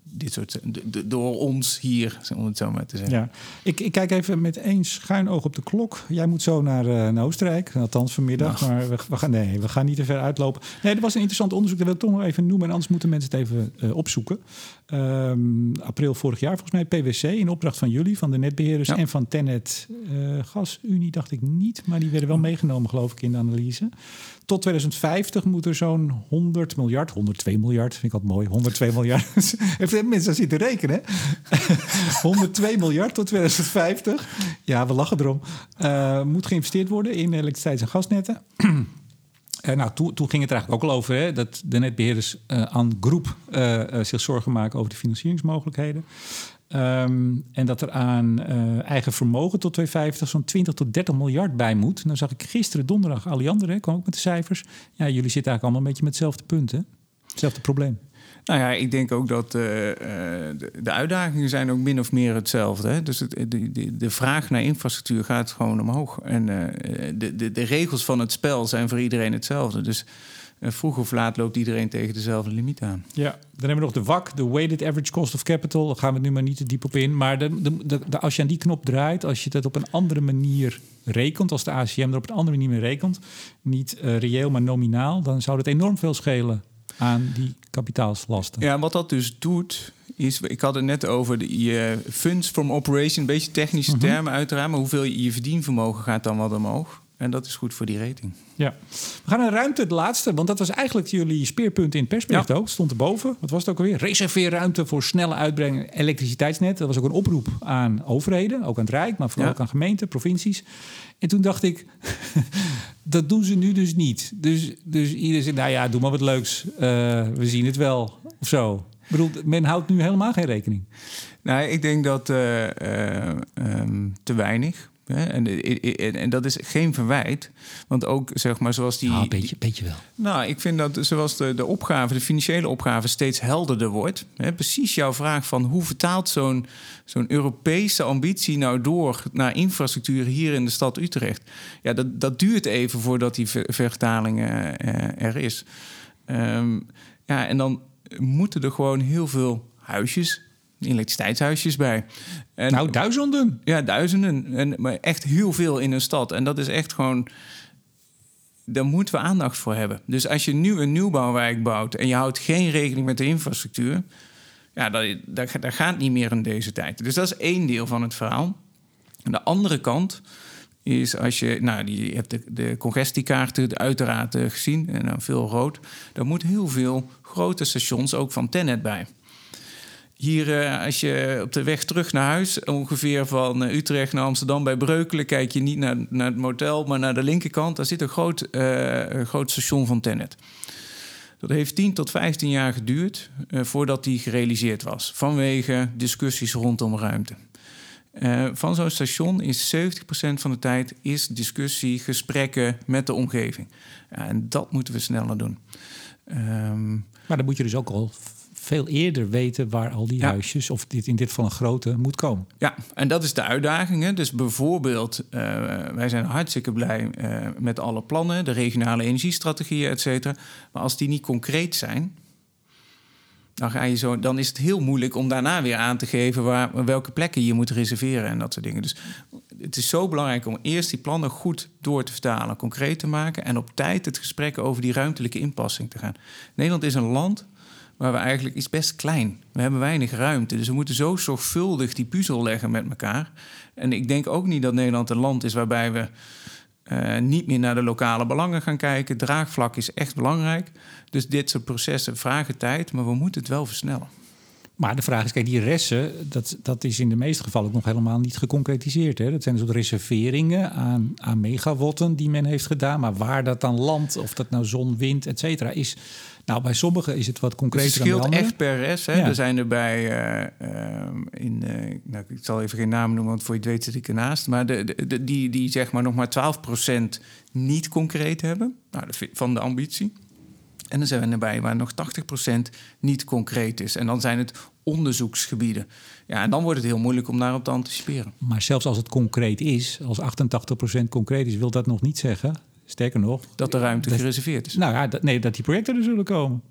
dit soort, door ons hier, om het zo maar te zeggen. Ja. Ik, ik kijk even met één schuin oog op de klok. Jij moet zo naar, naar Oostenrijk, althans vanmiddag. Nou. Maar we, we, gaan, nee, we gaan niet te ver uitlopen. Nee, dat was een interessant onderzoek. Dat wil ik toch nog even noemen. En anders moeten mensen het even opzoeken. Um, april vorig jaar volgens mij, PwC, in opdracht van jullie, van de netbeheerders ja. en van Tenet Gasunie, dacht ik niet. Maar die werden wel meegenomen, geloof ik, in de analyse. Tot 2050 moet er zo'n 100 miljard, 102 miljard, vind ik altijd mooi, 102 miljard. Even mensen zitten rekenen. 102 miljard tot 2050. Ja, we lachen erom. Uh, moet geïnvesteerd worden in elektriciteits- en gasnetten. Uh, nou, toen, toen, ging het er eigenlijk ook al over hè, dat de netbeheerders uh, aan groep uh, zich zorgen maken over de financieringsmogelijkheden. Um, en dat er aan eigen vermogen tot 2050 zo'n 20 tot 30 miljard bij moet. Nou zag ik gisteren donderdag Alliander, hè, kwam ook met de cijfers. Ja, jullie zitten eigenlijk allemaal een beetje met hetzelfde punt? Hetzelfde probleem. Nou ja, ik denk ook dat uh, de, de, uitdagingen zijn ook min of meer hetzelfde. Hè? Dus het, de, de, de, vraag naar infrastructuur gaat gewoon omhoog. En de, de, regels van het spel zijn voor iedereen hetzelfde. Dus vroeg of laat loopt iedereen tegen dezelfde limiet aan. Ja, dan hebben we nog de WAC, de Weighted Average Cost of Capital. Daar gaan we nu maar niet te diep op in. Maar als je aan die knop draait, als je dat op een andere manier rekent, als de ACM er op een andere manier mee rekent, niet reëel, maar nominaal, dan zou dat enorm veel schelen aan die kapitaalslasten. Ja, wat dat dus doet, is, ik had het net over de, je funds from operation, een beetje technische -hmm. termen uiteraard, maar hoeveel je, je verdienvermogen gaat dan wat omhoog. En dat is goed voor die rating. Ja. We gaan naar ruimte, het laatste. Want dat was eigenlijk jullie speerpunt in het persbericht Ja. ook. Stond erboven. Wat was het ook alweer? Reserveer ruimte voor snelle uitbreiding elektriciteitsnet. Dat was ook een oproep aan overheden. Ook aan het Rijk, maar vooral Ja. ook aan gemeenten, provincies. En toen dacht ik, dat doen ze nu dus niet. Dus, dus iedereen zegt, nou ja, doe maar wat leuks. Eh, we zien het wel. Of zo. Ik bedoel, men houdt nu helemaal geen rekening. Nou, ik denk dat eh, eh, ehm, te weinig. En, en, en dat is geen verwijt. Want ook, zeg maar, zoals die... Ja, een beetje, beetje wel. Nou, ik vind dat zoals de, de opgave, de financiële opgave steeds helderder wordt. Hè, precies jouw vraag van hoe vertaalt zo'n zo'n Europese ambitie nou door naar infrastructuur hier in de stad Utrecht? Ja, dat, dat duurt even voordat die ver- vertaling eh, eh, er is. Ehm, ja, en dan moeten er gewoon heel veel huisjes, elektriciteitshuisjes bij. En, Nou, duizenden. ja, duizenden. En, maar echt heel veel in een stad. En dat is echt gewoon. Daar moeten we aandacht voor hebben. Dus als je nu een nieuwbouwwijk bouwt en je houdt geen rekening met de infrastructuur. Ja, dat, dat, dat gaat niet meer in deze tijd. Dus dat is één deel van het verhaal. Aan de andere kant is als je, nou, je hebt de, de congestiekaarten uiteraard eh, gezien en dan veel rood. Daar moet heel veel grote stations ook van Tennet bij. Hier, eh, als je op de weg terug naar huis, ongeveer van eh, Utrecht naar Amsterdam bij Breukelen, kijk je niet naar, naar het motel, maar naar de linkerkant. Daar zit een groot, eh, een groot station van Tennet. Dat heeft 10 tot 15 jaar geduurd voordat die gerealiseerd was, vanwege discussies rondom ruimte. Van zo'n station is 70% van de tijd is discussie, gesprekken met de omgeving. En dat moeten we sneller doen. Ehm, Maar dan moet je dus ook al veel eerder weten waar al die Ja. huisjes, of dit, in dit geval een grote, moet komen. Ja, en dat is de uitdaging. Hè. Dus bijvoorbeeld, eh, wij zijn hartstikke blij eh, met alle plannen, de regionale energiestrategieën, et cetera. Maar als die niet concreet zijn, dan, ga je zo, dan is het heel moeilijk om daarna weer aan te geven waar, welke plekken je moet reserveren en dat soort dingen. Dus het is zo belangrijk om eerst die plannen goed door te vertalen, concreet te maken en op tijd het gesprek over die ruimtelijke inpassing te gaan. Nederland is een land waar we eigenlijk is best klein. We hebben weinig ruimte, dus we moeten zo zorgvuldig die puzzel leggen met elkaar. En ik denk ook niet dat Nederland een land is waarbij we eh, niet meer naar de lokale belangen gaan kijken. Draagvlak is echt belangrijk. Dus dit soort processen vragen tijd, maar we moeten het wel versnellen. Maar de vraag is, kijk, die ressen, dat, dat is in de meeste gevallen ook nog helemaal niet geconcretiseerd. Hè? Dat zijn een soort reserveringen aan, aan megawatten die men heeft gedaan. Maar waar dat dan landt, of dat nou zon, wind, et cetera, is... Nou, bij sommigen is het wat Dus concreter het dan bij scheelt anderen. echt per res. Hè? Ja. Er zijn er bij, eh, ehm, in, eh, nou, ik zal even geen namen noemen, want voor je het weet zit ik ernaast. Maar de, de, de- die, die zeg maar nog maar 12% niet concreet hebben nou, de- van de ambitie. En er zijn er bij waar nog 80% niet concreet is. En dan zijn het onderzoeksgebieden. Ja, en dan wordt het heel moeilijk om daarop te anticiperen. Maar zelfs als het concreet is, als 88% concreet is, wil dat nog niet zeggen. Sterker nog, Dat de ruimte Dat- gereserveerd is. nou ja, dat, nee, dat die projecten er zullen komen.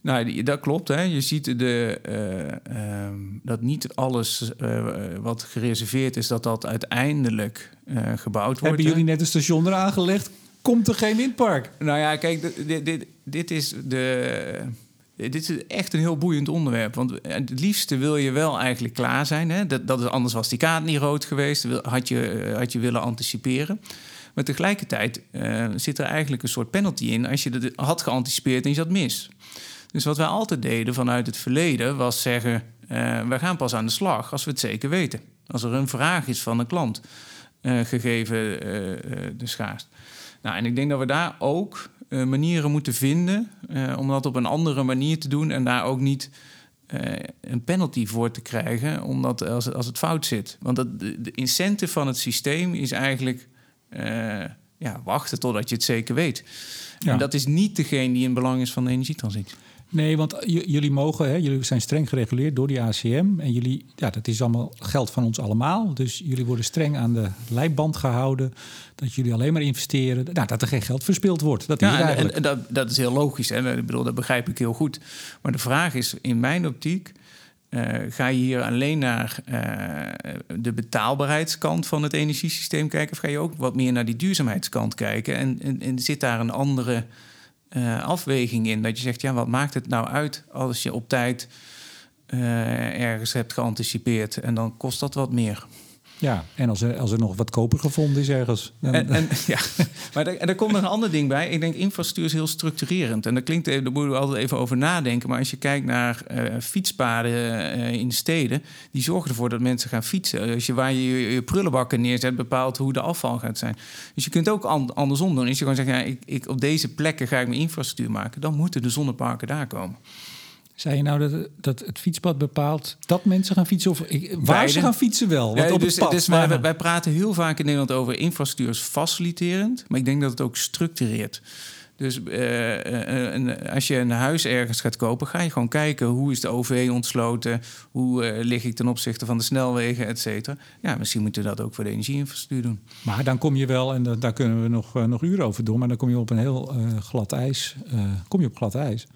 Nou, dat klopt. Hè. Je ziet de, eh, ehm, dat niet alles eh, wat gereserveerd is, dat dat uiteindelijk eh, gebouwd wordt. Hebben jullie net een station eraan gelegd? Komt er geen windpark? Nou ja, kijk, dit, dit, dit, is de. Dit is echt een heel boeiend onderwerp. Want het liefste wil je wel eigenlijk klaar zijn. Hè? Dat, dat is, anders was die kaart niet rood geweest. Had je, eh, had je willen anticiperen. Maar tegelijkertijd eh, zit er eigenlijk een soort penalty in... als je dat had geanticipeerd en je zat mis. Dus wat wij altijd deden vanuit het verleden was zeggen... eh, we gaan pas aan de slag als we het zeker weten. Als er een vraag is van een klant, gegeven de schaarste. Nou, en ik denk dat we daar ook eh, manieren moeten vinden... eh, om dat op een andere manier te doen... en daar ook niet eh, een penalty voor te krijgen... omdat als, als het fout zit. Want dat, de, de incentive van het systeem is eigenlijk... ja, wachten totdat je het zeker weet. Ja. En dat is niet degene die in belang is van de energietransitie. Nee, want jullie mogen, hè, jullie zijn streng gereguleerd door die ACM. En jullie, ja, dat is allemaal geld van ons allemaal. Dus jullie worden streng aan de leiband gehouden. Dat jullie alleen maar investeren. Nou, dat er geen geld verspild wordt. Dat is Ja, en, eigenlijk. en dat, dat is heel logisch. Hè? Ik bedoel, dat begrijp ik heel goed. Maar de vraag is, in mijn optiek... eh, ga je hier alleen naar eh, de betaalbaarheidskant van het energiesysteem kijken... of ga je ook wat meer naar die duurzaamheidskant kijken? En, en, en zit daar een andere eh, afweging in? Dat je zegt, ja, wat maakt het nou uit als je op tijd... eh, ergens hebt geanticipeerd en dan kost dat wat meer. Ja, en als er, als er nog wat koper gevonden is ergens. En, en, ja, maar er, en komt nog een ander ding bij. Ik denk infrastructuur is heel structurerend. En daar klinkt even, daar moeten we altijd even over nadenken. Maar als je kijkt naar eh, fietspaden eh, in steden, die zorgen ervoor dat mensen gaan fietsen. Als je waar je je, prullenbakken neerzet, bepaalt hoe de afval gaat zijn. Dus je kunt ook an- andersom doen. Als je gewoon zegt, ja, ik, ik, op deze plekken ga ik mijn infrastructuur maken, dan moeten de zonneparken daar komen. Zei je nou dat, dat het fietspad bepaalt dat mensen gaan fietsen? Of ik, waar ze gaan fietsen wel? Want Ja, op dus het pad, dus maar- wij, wij praten heel vaak in Nederland over infrastructuur als faciliterend, maar ik denk dat het ook structureert. Dus eh, eh, een- als je een huis ergens gaat kopen, ga je gewoon kijken hoe is de OV ontsloten, hoe eh, lig ik ten opzichte van de snelwegen, et cetera. Ja, misschien moeten we dat ook voor de energieinfrastructuur doen. Maar dan kom je wel, en da- daar kunnen we nog, eh, nog uren over doen... maar dan kom je op een heel eh, glad ijs. eh, kom je op glad ijs.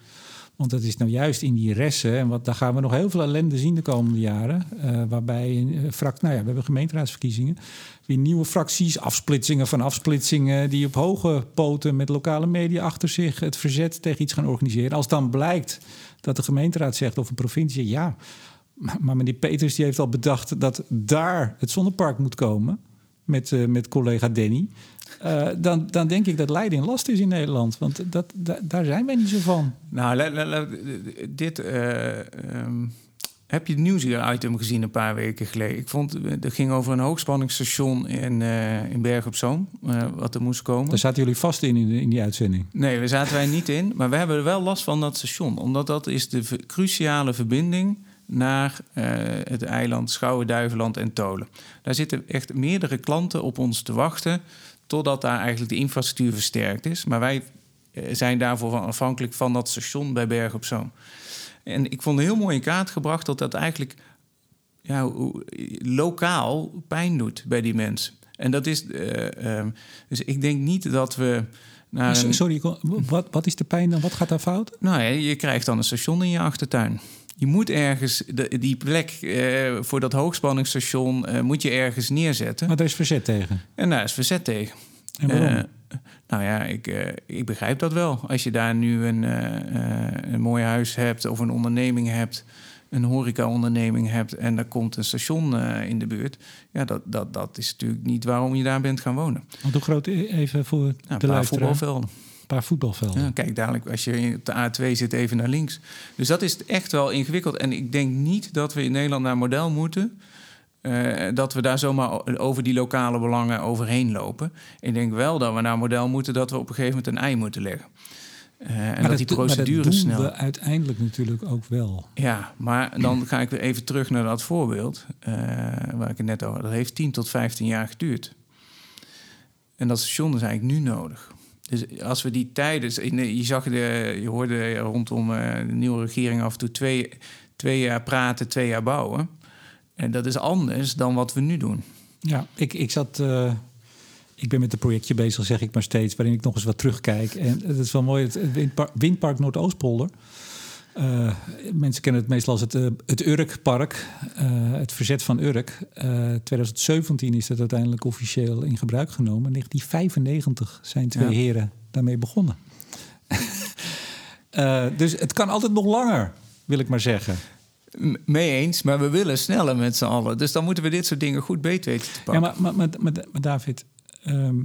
Want dat is nou juist in die ressen... en wat, daar gaan we nog heel veel ellende zien de komende jaren... eh, waarbij, eh, frac, nou ja, we hebben gemeenteraadsverkiezingen... weer nieuwe fracties, afsplitsingen van afsplitsingen... die op hoge poten met lokale media achter zich... het verzet tegen iets gaan organiseren. Als dan blijkt dat de gemeenteraad zegt of een provincie... ja, maar maar meneer Peters die heeft al bedacht dat daar het zonnepark moet komen met, eh, met collega Danny. Eh, dan, dan denk ik dat in last is in Nederland. Want dat, da- daar zijn wij niet zo van. Nou, dit. eh, ehm, heb je het nieuwsitem gezien een paar weken geleden? Ik vond het ging over een hoogspanningsstation in, in Berg op Zoom, wat er moest komen. Daar zaten jullie vast in, in, in die uitzending. Nee, we zaten wij niet in. Maar we hebben er wel last van dat station. Omdat dat is de cruciale verbinding naar eh, het eiland Schouwen-Duiveland en Tolen. Daar zitten echt meerdere klanten op ons te wachten... totdat daar eigenlijk de infrastructuur versterkt is. Maar wij eh, zijn daarvoor afhankelijk van dat station bij Berg op Zoom. En ik vond een heel mooi in kaart gebracht dat dat eigenlijk ja, lokaal pijn doet bij die mensen. En dat is. eh, ehm, dus ik denk niet dat we. Naar een, Sorry, wat, wat is de pijn dan? Wat gaat daar fout? nou ja, je krijgt dan een station in je achtertuin. Je moet ergens de, die plek eh, voor dat hoogspanningsstation eh, moet je ergens neerzetten. Maar daar is verzet tegen. En daar is verzet tegen. En waarom? Eh, nou ja, ik, ik begrijp dat wel. Als je daar nu een, een mooi huis hebt of een onderneming hebt, een horecaonderneming hebt en er komt een station in de buurt, ja, dat, dat, dat is natuurlijk niet waarom je daar bent gaan wonen. Want hoe groot, even voor Nou, de luisteraar, voetbalvelden. Paar voetbalvelden. Ja, kijk, dadelijk als je op de A2 zit, even naar links. Dus dat is echt wel ingewikkeld. En ik denk niet dat we in Nederland naar model moeten. eh, dat we daar zomaar over die lokale belangen overheen lopen. Ik denk wel dat we naar model moeten dat we op een gegeven moment een ei moeten leggen. Eh, en dat, die maar procedure dat doen snel. we uiteindelijk natuurlijk ook wel. Ja, maar dan ga ik weer even terug naar dat voorbeeld eh, waar ik het net over had. Dat heeft 10 tot 15 jaar geduurd. En dat station is eigenlijk nu nodig. Dus als we die tijden... in- Je, zag je hoorde rondom eh, de nieuwe regering af en toe twee, twee jaar praten, twee jaar bouwen. En dat is anders dan wat we nu doen. Ja, ik, ik zat. eh, ik ben met een projectje bezig, zeg ik maar steeds, waarin ik nog eens wat terugkijk. En het is wel mooi, het windpark Noordoostpolder. Eh, mensen kennen het meestal als het, eh, het Urkpark, eh, het verzet van Urk. Eh 2017 is dat uiteindelijk officieel in gebruik genomen. In 1995 zijn twee Ja. heren daarmee begonnen. Dus het kan altijd nog langer, wil ik maar zeggen. M- Mee eens, maar we willen sneller met z'n allen. Dus dan moeten we dit soort dingen goed beet weten te pakken. Ja, maar, maar, maar, maar, maar David, ehm,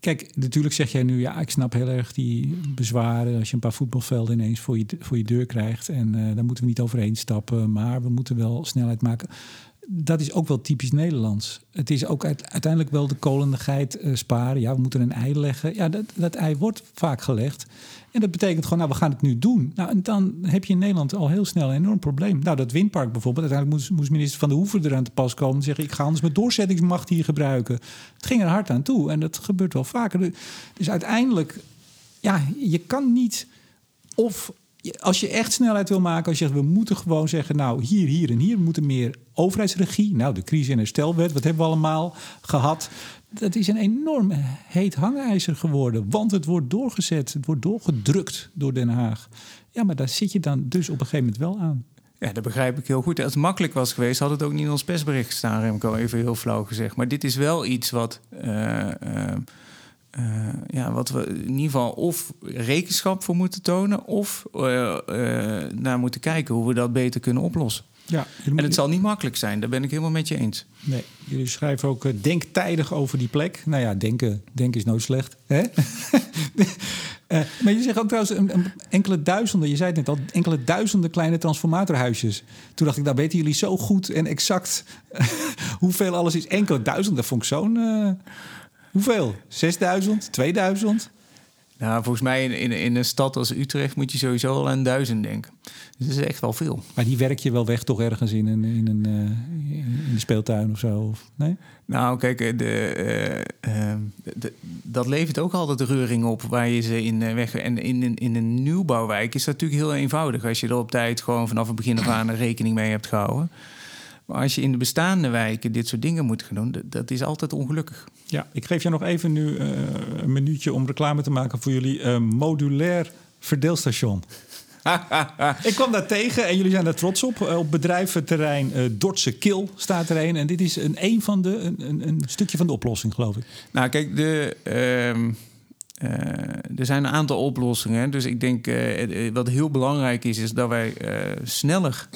kijk, natuurlijk zeg jij nu, ja, ik snap heel erg die bezwaren als je een paar voetbalvelden ineens voor je, voor je deur krijgt. En eh daar moeten we niet overheen stappen, maar we moeten wel snelheid maken. Dat is ook wel typisch Nederlands. Het is ook uit- uiteindelijk wel de kolenigheid eh, sparen. Ja, we moeten een ei leggen. Ja, dat, dat ei wordt vaak gelegd. En dat betekent gewoon, nou, we gaan het nu doen. Nou, en dan heb je in Nederland al heel snel een enorm probleem. Nou, dat windpark bijvoorbeeld. Uiteindelijk moest, moest minister Van de Hoeven eraan te pas komen... en zeggen, ik ga anders mijn doorzettingsmacht hier gebruiken. Het ging er hard aan toe. En dat gebeurt wel vaker. Dus- uiteindelijk, ja, je kan niet... Of als je echt snelheid wil maken, als je zegt, we moeten gewoon zeggen, nou hier, hier en hier, moeten meer overheidsregie. Nou, de crisis- en herstelwet, wat hebben we allemaal gehad? Dat is een enorm heet hangijzer geworden, want het wordt doorgezet, het wordt doorgedrukt door Den Haag. Ja, maar daar zit je dan dus op een gegeven moment wel aan. Ja, dat begrijp ik heel goed. Als het makkelijk was geweest, had het ook niet in ons persbericht gestaan, Remco. Even heel flauw gezegd. Maar dit is wel iets wat, eh, eh, eh, ja, wat we in ieder geval of rekenschap voor moeten tonen... of naar moeten kijken hoe we dat beter kunnen oplossen. Ja, En het zal niet makkelijk zijn, daar ben ik helemaal met je eens. Nee, jullie schrijven ook uh, denk tijdig over die plek. Nou ja, denken, denken is nooit slecht. Hè? uh, maar je zegt ook trouwens een, een, enkele duizenden, je zei het net al, enkele duizenden kleine transformatorhuisjes. Toen dacht ik, nou weten jullie zo goed en exact hoeveel alles is. Enkele duizenden, vond ik zo'n... Uh, hoeveel? 6000? 2000? Nou, volgens mij in, in, in, een stad als Utrecht moet je sowieso al aan duizend denken. Dus dat is echt wel veel. Maar die werk je wel weg toch ergens in een, in een uh, in de speeltuin of zo? Of, nee? Nou, kijk, de, uh, uh, de, dat levert ook altijd reuring op waar je ze in weg... En in, in, in een nieuwbouwwijk is dat natuurlijk heel eenvoudig... als je er op tijd gewoon vanaf het begin af aan rekening mee hebt gehouden. Maar als je in de bestaande wijken dit soort dingen moet gaan doen, dat is altijd ongelukkig. Ja, ik geef je nog even nu uh, een minuutje om reclame te maken voor jullie uh, modulair verdeelstation. ik kwam daar tegen en jullie zijn daar trots op. Uh, op bedrijventerrein uh, Dortse Kil staat er een. En dit is een, een van de, een, een, stukje van de oplossing, geloof ik. Nou, kijk, de, uh, er zijn een aantal oplossingen. Dus ik denk wat heel belangrijk is, is dat wij sneller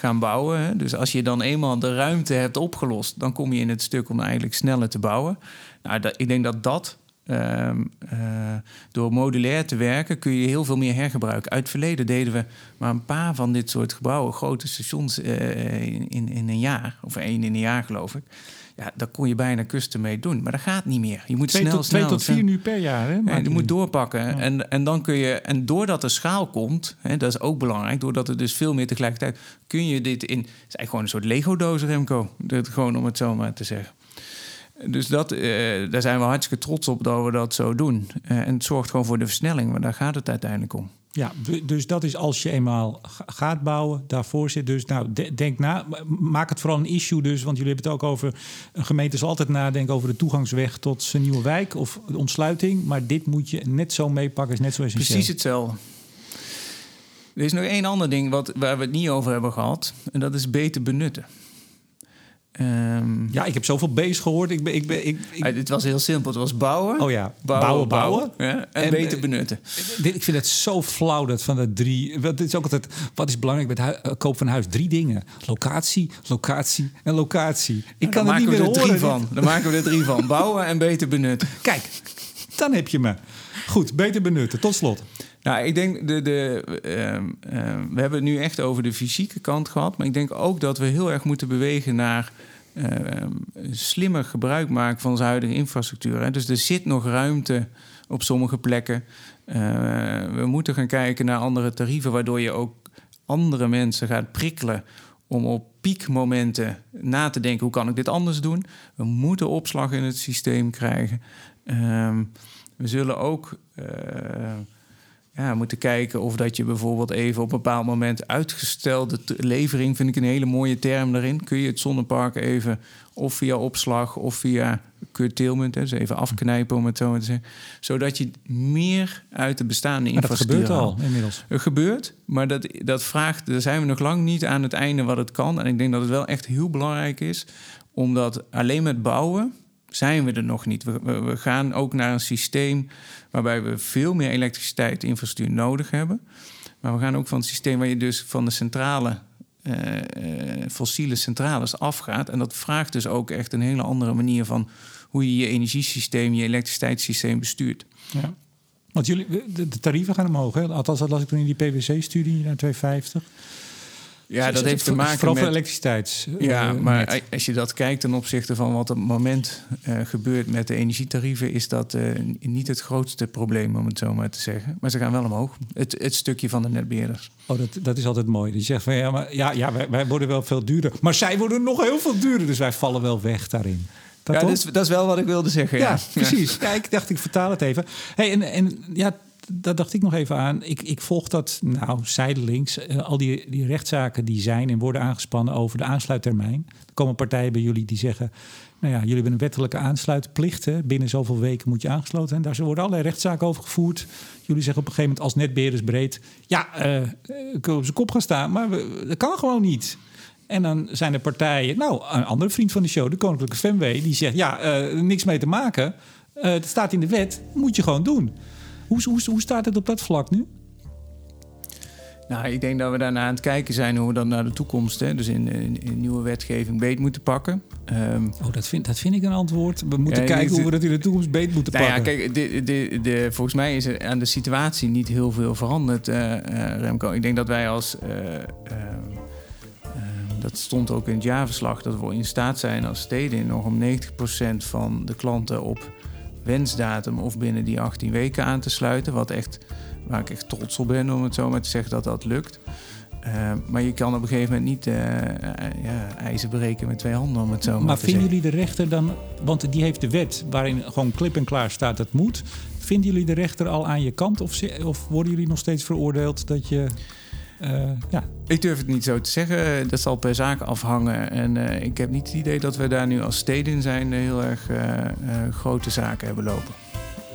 gaan bouwen. Hè. Dus als je dan eenmaal de ruimte hebt opgelost, dan kom je in het stuk om eigenlijk sneller te bouwen. Nou, dat, ik denk dat dat uh, uh, door modulair te werken kun je heel veel meer hergebruiken. Uit het verleden deden we maar een paar van dit soort gebouwen, grote stations uh, in, in een jaar, of één in een jaar geloof ik. Ja, daar kon je bijna kusten mee doen. Maar dat gaat niet meer. Je moet twee snel, tot, snel... Twee tot vier nu per jaar, hè? Ja, je moet doorpakken. Ja. En, en dan kun je... En doordat er schaal komt, hè, dat is ook belangrijk... doordat er dus veel meer tegelijkertijd... kun je dit in... Het is eigenlijk gewoon een soort Lego-doos, Remco. Dat, gewoon om het zo maar te zeggen. Dus dat, uh, daar zijn we hartstikke trots op dat we dat zo doen. Uh, en het zorgt gewoon voor de versnelling, want daar gaat het uiteindelijk om. Ja, dus dat is als je eenmaal gaat bouwen, daarvoor zit. Dus nou, denk na, maak het vooral een issue dus, want jullie hebben het ook over... een gemeente zal altijd nadenken over de toegangsweg tot zijn nieuwe wijk of de ontsluiting. Maar dit moet je net zo meepakken, is net zo essentieel. Precies hetzelfde. Er is nog één ander ding wat, waar we het niet over hebben gehad. En dat is beter benutten. Um, ja, ik heb zoveel B's gehoord. Ik ben, ik ben, ik, ik... Het was heel simpel. Het was bouwen. Oh ja, bouwen, bouwen. bouwen ja, en, en, beter benutten. Dit, ik vind het zo flauw dat van de drie. Het is ook altijd. Wat is belangrijk bij het koop van huis? Drie dingen: locatie, locatie en locatie. Ik kan er niet meer horen. Drie van. Dan maken we er drie van: bouwen en beter benutten. Kijk, dan heb je me. Goed, beter benutten. Tot slot. Nou, ik denk, de, de, uh, uh, we hebben het nu echt over de fysieke kant gehad. Maar ik denk ook dat we heel erg moeten bewegen naar slimmer gebruik maken van onze huidige infrastructuur. Hè. Dus er zit nog ruimte op sommige plekken. Uh, we moeten gaan kijken naar andere tarieven, waardoor je ook andere mensen gaat prikkelen om op piekmomenten na te denken: hoe kan ik dit anders doen? We moeten opslag in het systeem krijgen. Ehm, we zullen ook ja, moeten kijken of dat je bijvoorbeeld even op een bepaald moment uitgestelde levering, vind ik een hele mooie term daarin. Kun je het zonnepark even of via opslag of via curtailment, dus even afknijpen om het zo te zeggen. Zodat je meer uit de bestaande infrastructuur dat gebeurt al inmiddels. Het gebeurt, maar dat, dat vraagt, daar zijn we nog lang niet aan het einde wat het kan. En ik denk dat het wel echt heel belangrijk is, omdat alleen met bouwen zijn we er nog niet. We, we, gaan ook naar een systeem waarbij we veel meer elektriciteit infrastructuur nodig hebben. Maar we gaan ook van het systeem waar je dus van de centrale uh, uh, fossiele centrales afgaat. En dat vraagt dus ook echt een hele andere manier van hoe je je energiesysteem, je elektriciteitssysteem bestuurt. Ja. Want jullie, de, de tarieven gaan omhoog. Hè? Althans, dat las ik toen in die PwC-studie naar 250. Ja, dat heeft te maken Vooral met... elektriciteits. Ja, maar als je dat kijkt ten opzichte van wat op het moment uh, gebeurt met de energietarieven... is dat uh, niet het grootste probleem, om het zo maar te zeggen. Maar ze gaan wel omhoog. Het, het stukje van de netbeheerders. Oh, dat, dat is altijd mooi. Die zegt van ja, maar, ja, ja wij, wij worden wel veel duurder. Maar zij worden nog heel veel duurder. Dus wij vallen wel weg daarin. Dat, ja, dat is, dat is wel wat ik wilde zeggen. Ja, ja precies. Ja, ik dacht, ik vertaal het even. Hey, en, en ja, daar dacht ik nog even aan. Ik, ik volg dat nou zijdelings. Uh, al die, die rechtszaken die zijn en worden aangespannen over de aansluittermijn. Er komen partijen bij jullie die zeggen... nou ja, jullie hebben een wettelijke aansluitplicht. Hè. Binnen zoveel weken moet je aangesloten zijn. Daar worden allerlei rechtszaken over gevoerd. Jullie zeggen op een gegeven moment als netbeheerders breed... ja, uh, kunnen op zijn kop gaan staan, maar dat kan gewoon niet. En dan zijn er partijen... nou, een andere vriend van de show, de Koninklijke FMW... die zegt, ja, niks mee te maken... het staat in de wet, moet je gewoon doen. Hoe, hoe, hoe staat het op dat vlak nu? Nou, ik denk dat we daarna aan het kijken zijn hoe we dan naar de toekomst, hè, dus in, in, in nieuwe wetgeving, beet moeten pakken. Ehm, oh, dat vind, dat vind ik een antwoord. We moeten kijken hoe we dat in de toekomst beet moeten nou pakken. Ja, kijk, de, de, de, volgens mij is er aan de situatie niet heel veel veranderd, uh, Remco. Ik denk dat wij als. Uh, dat stond ook in het jaarverslag, dat we in staat zijn als steden nog om 90% van de klanten op wensdatum of binnen die 18 weken aan te sluiten. Wat echt, waar ik echt trots op ben om het zo maar te zeggen dat dat lukt. Uh, maar je kan op een gegeven moment niet uh, ja, ijzer breken met twee handen, om het zo maar, maar vinden zeggen. jullie de rechter dan, want die heeft de wet waarin gewoon klip en klaar staat dat moet. Vinden jullie de rechter al aan je kant of, of worden jullie nog steeds veroordeeld dat je ja. Ik durf het niet zo te zeggen. Dat zal per zaak afhangen. En uh, ik heb niet het idee dat we daar nu als steden zijn heel erg uh, grote zaken hebben lopen.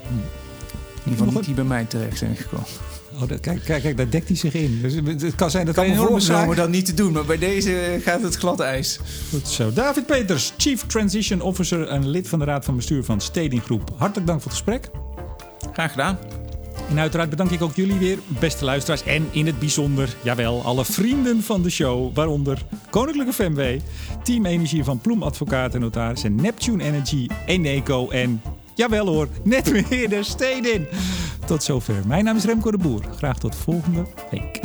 Hm. In ieder geval niet die bij mij terecht zijn gekomen. Oh, dat, kijk, kijk, kijk, daar dekt hij zich in. Dus het kan zijn dat kan je zaak... dat niet te doen, maar bij deze gaat het glad ijs. Goed zo. David Peters, Chief Transition Officer en lid van de Raad van Bestuur van Steding Groep. Hartelijk dank voor het gesprek. Graag gedaan. En uiteraard bedank ik ook jullie weer, beste luisteraars. En in het bijzonder, jawel, alle vrienden van de show. Waaronder Koninklijke FMW, Team Energie van Ploem Advocaat en Notaris... en Neptune Energy, Eneco en, jawel hoor, net weer de Stedin. Tot zover. Mijn naam is Remco de Boer. Graag tot volgende week.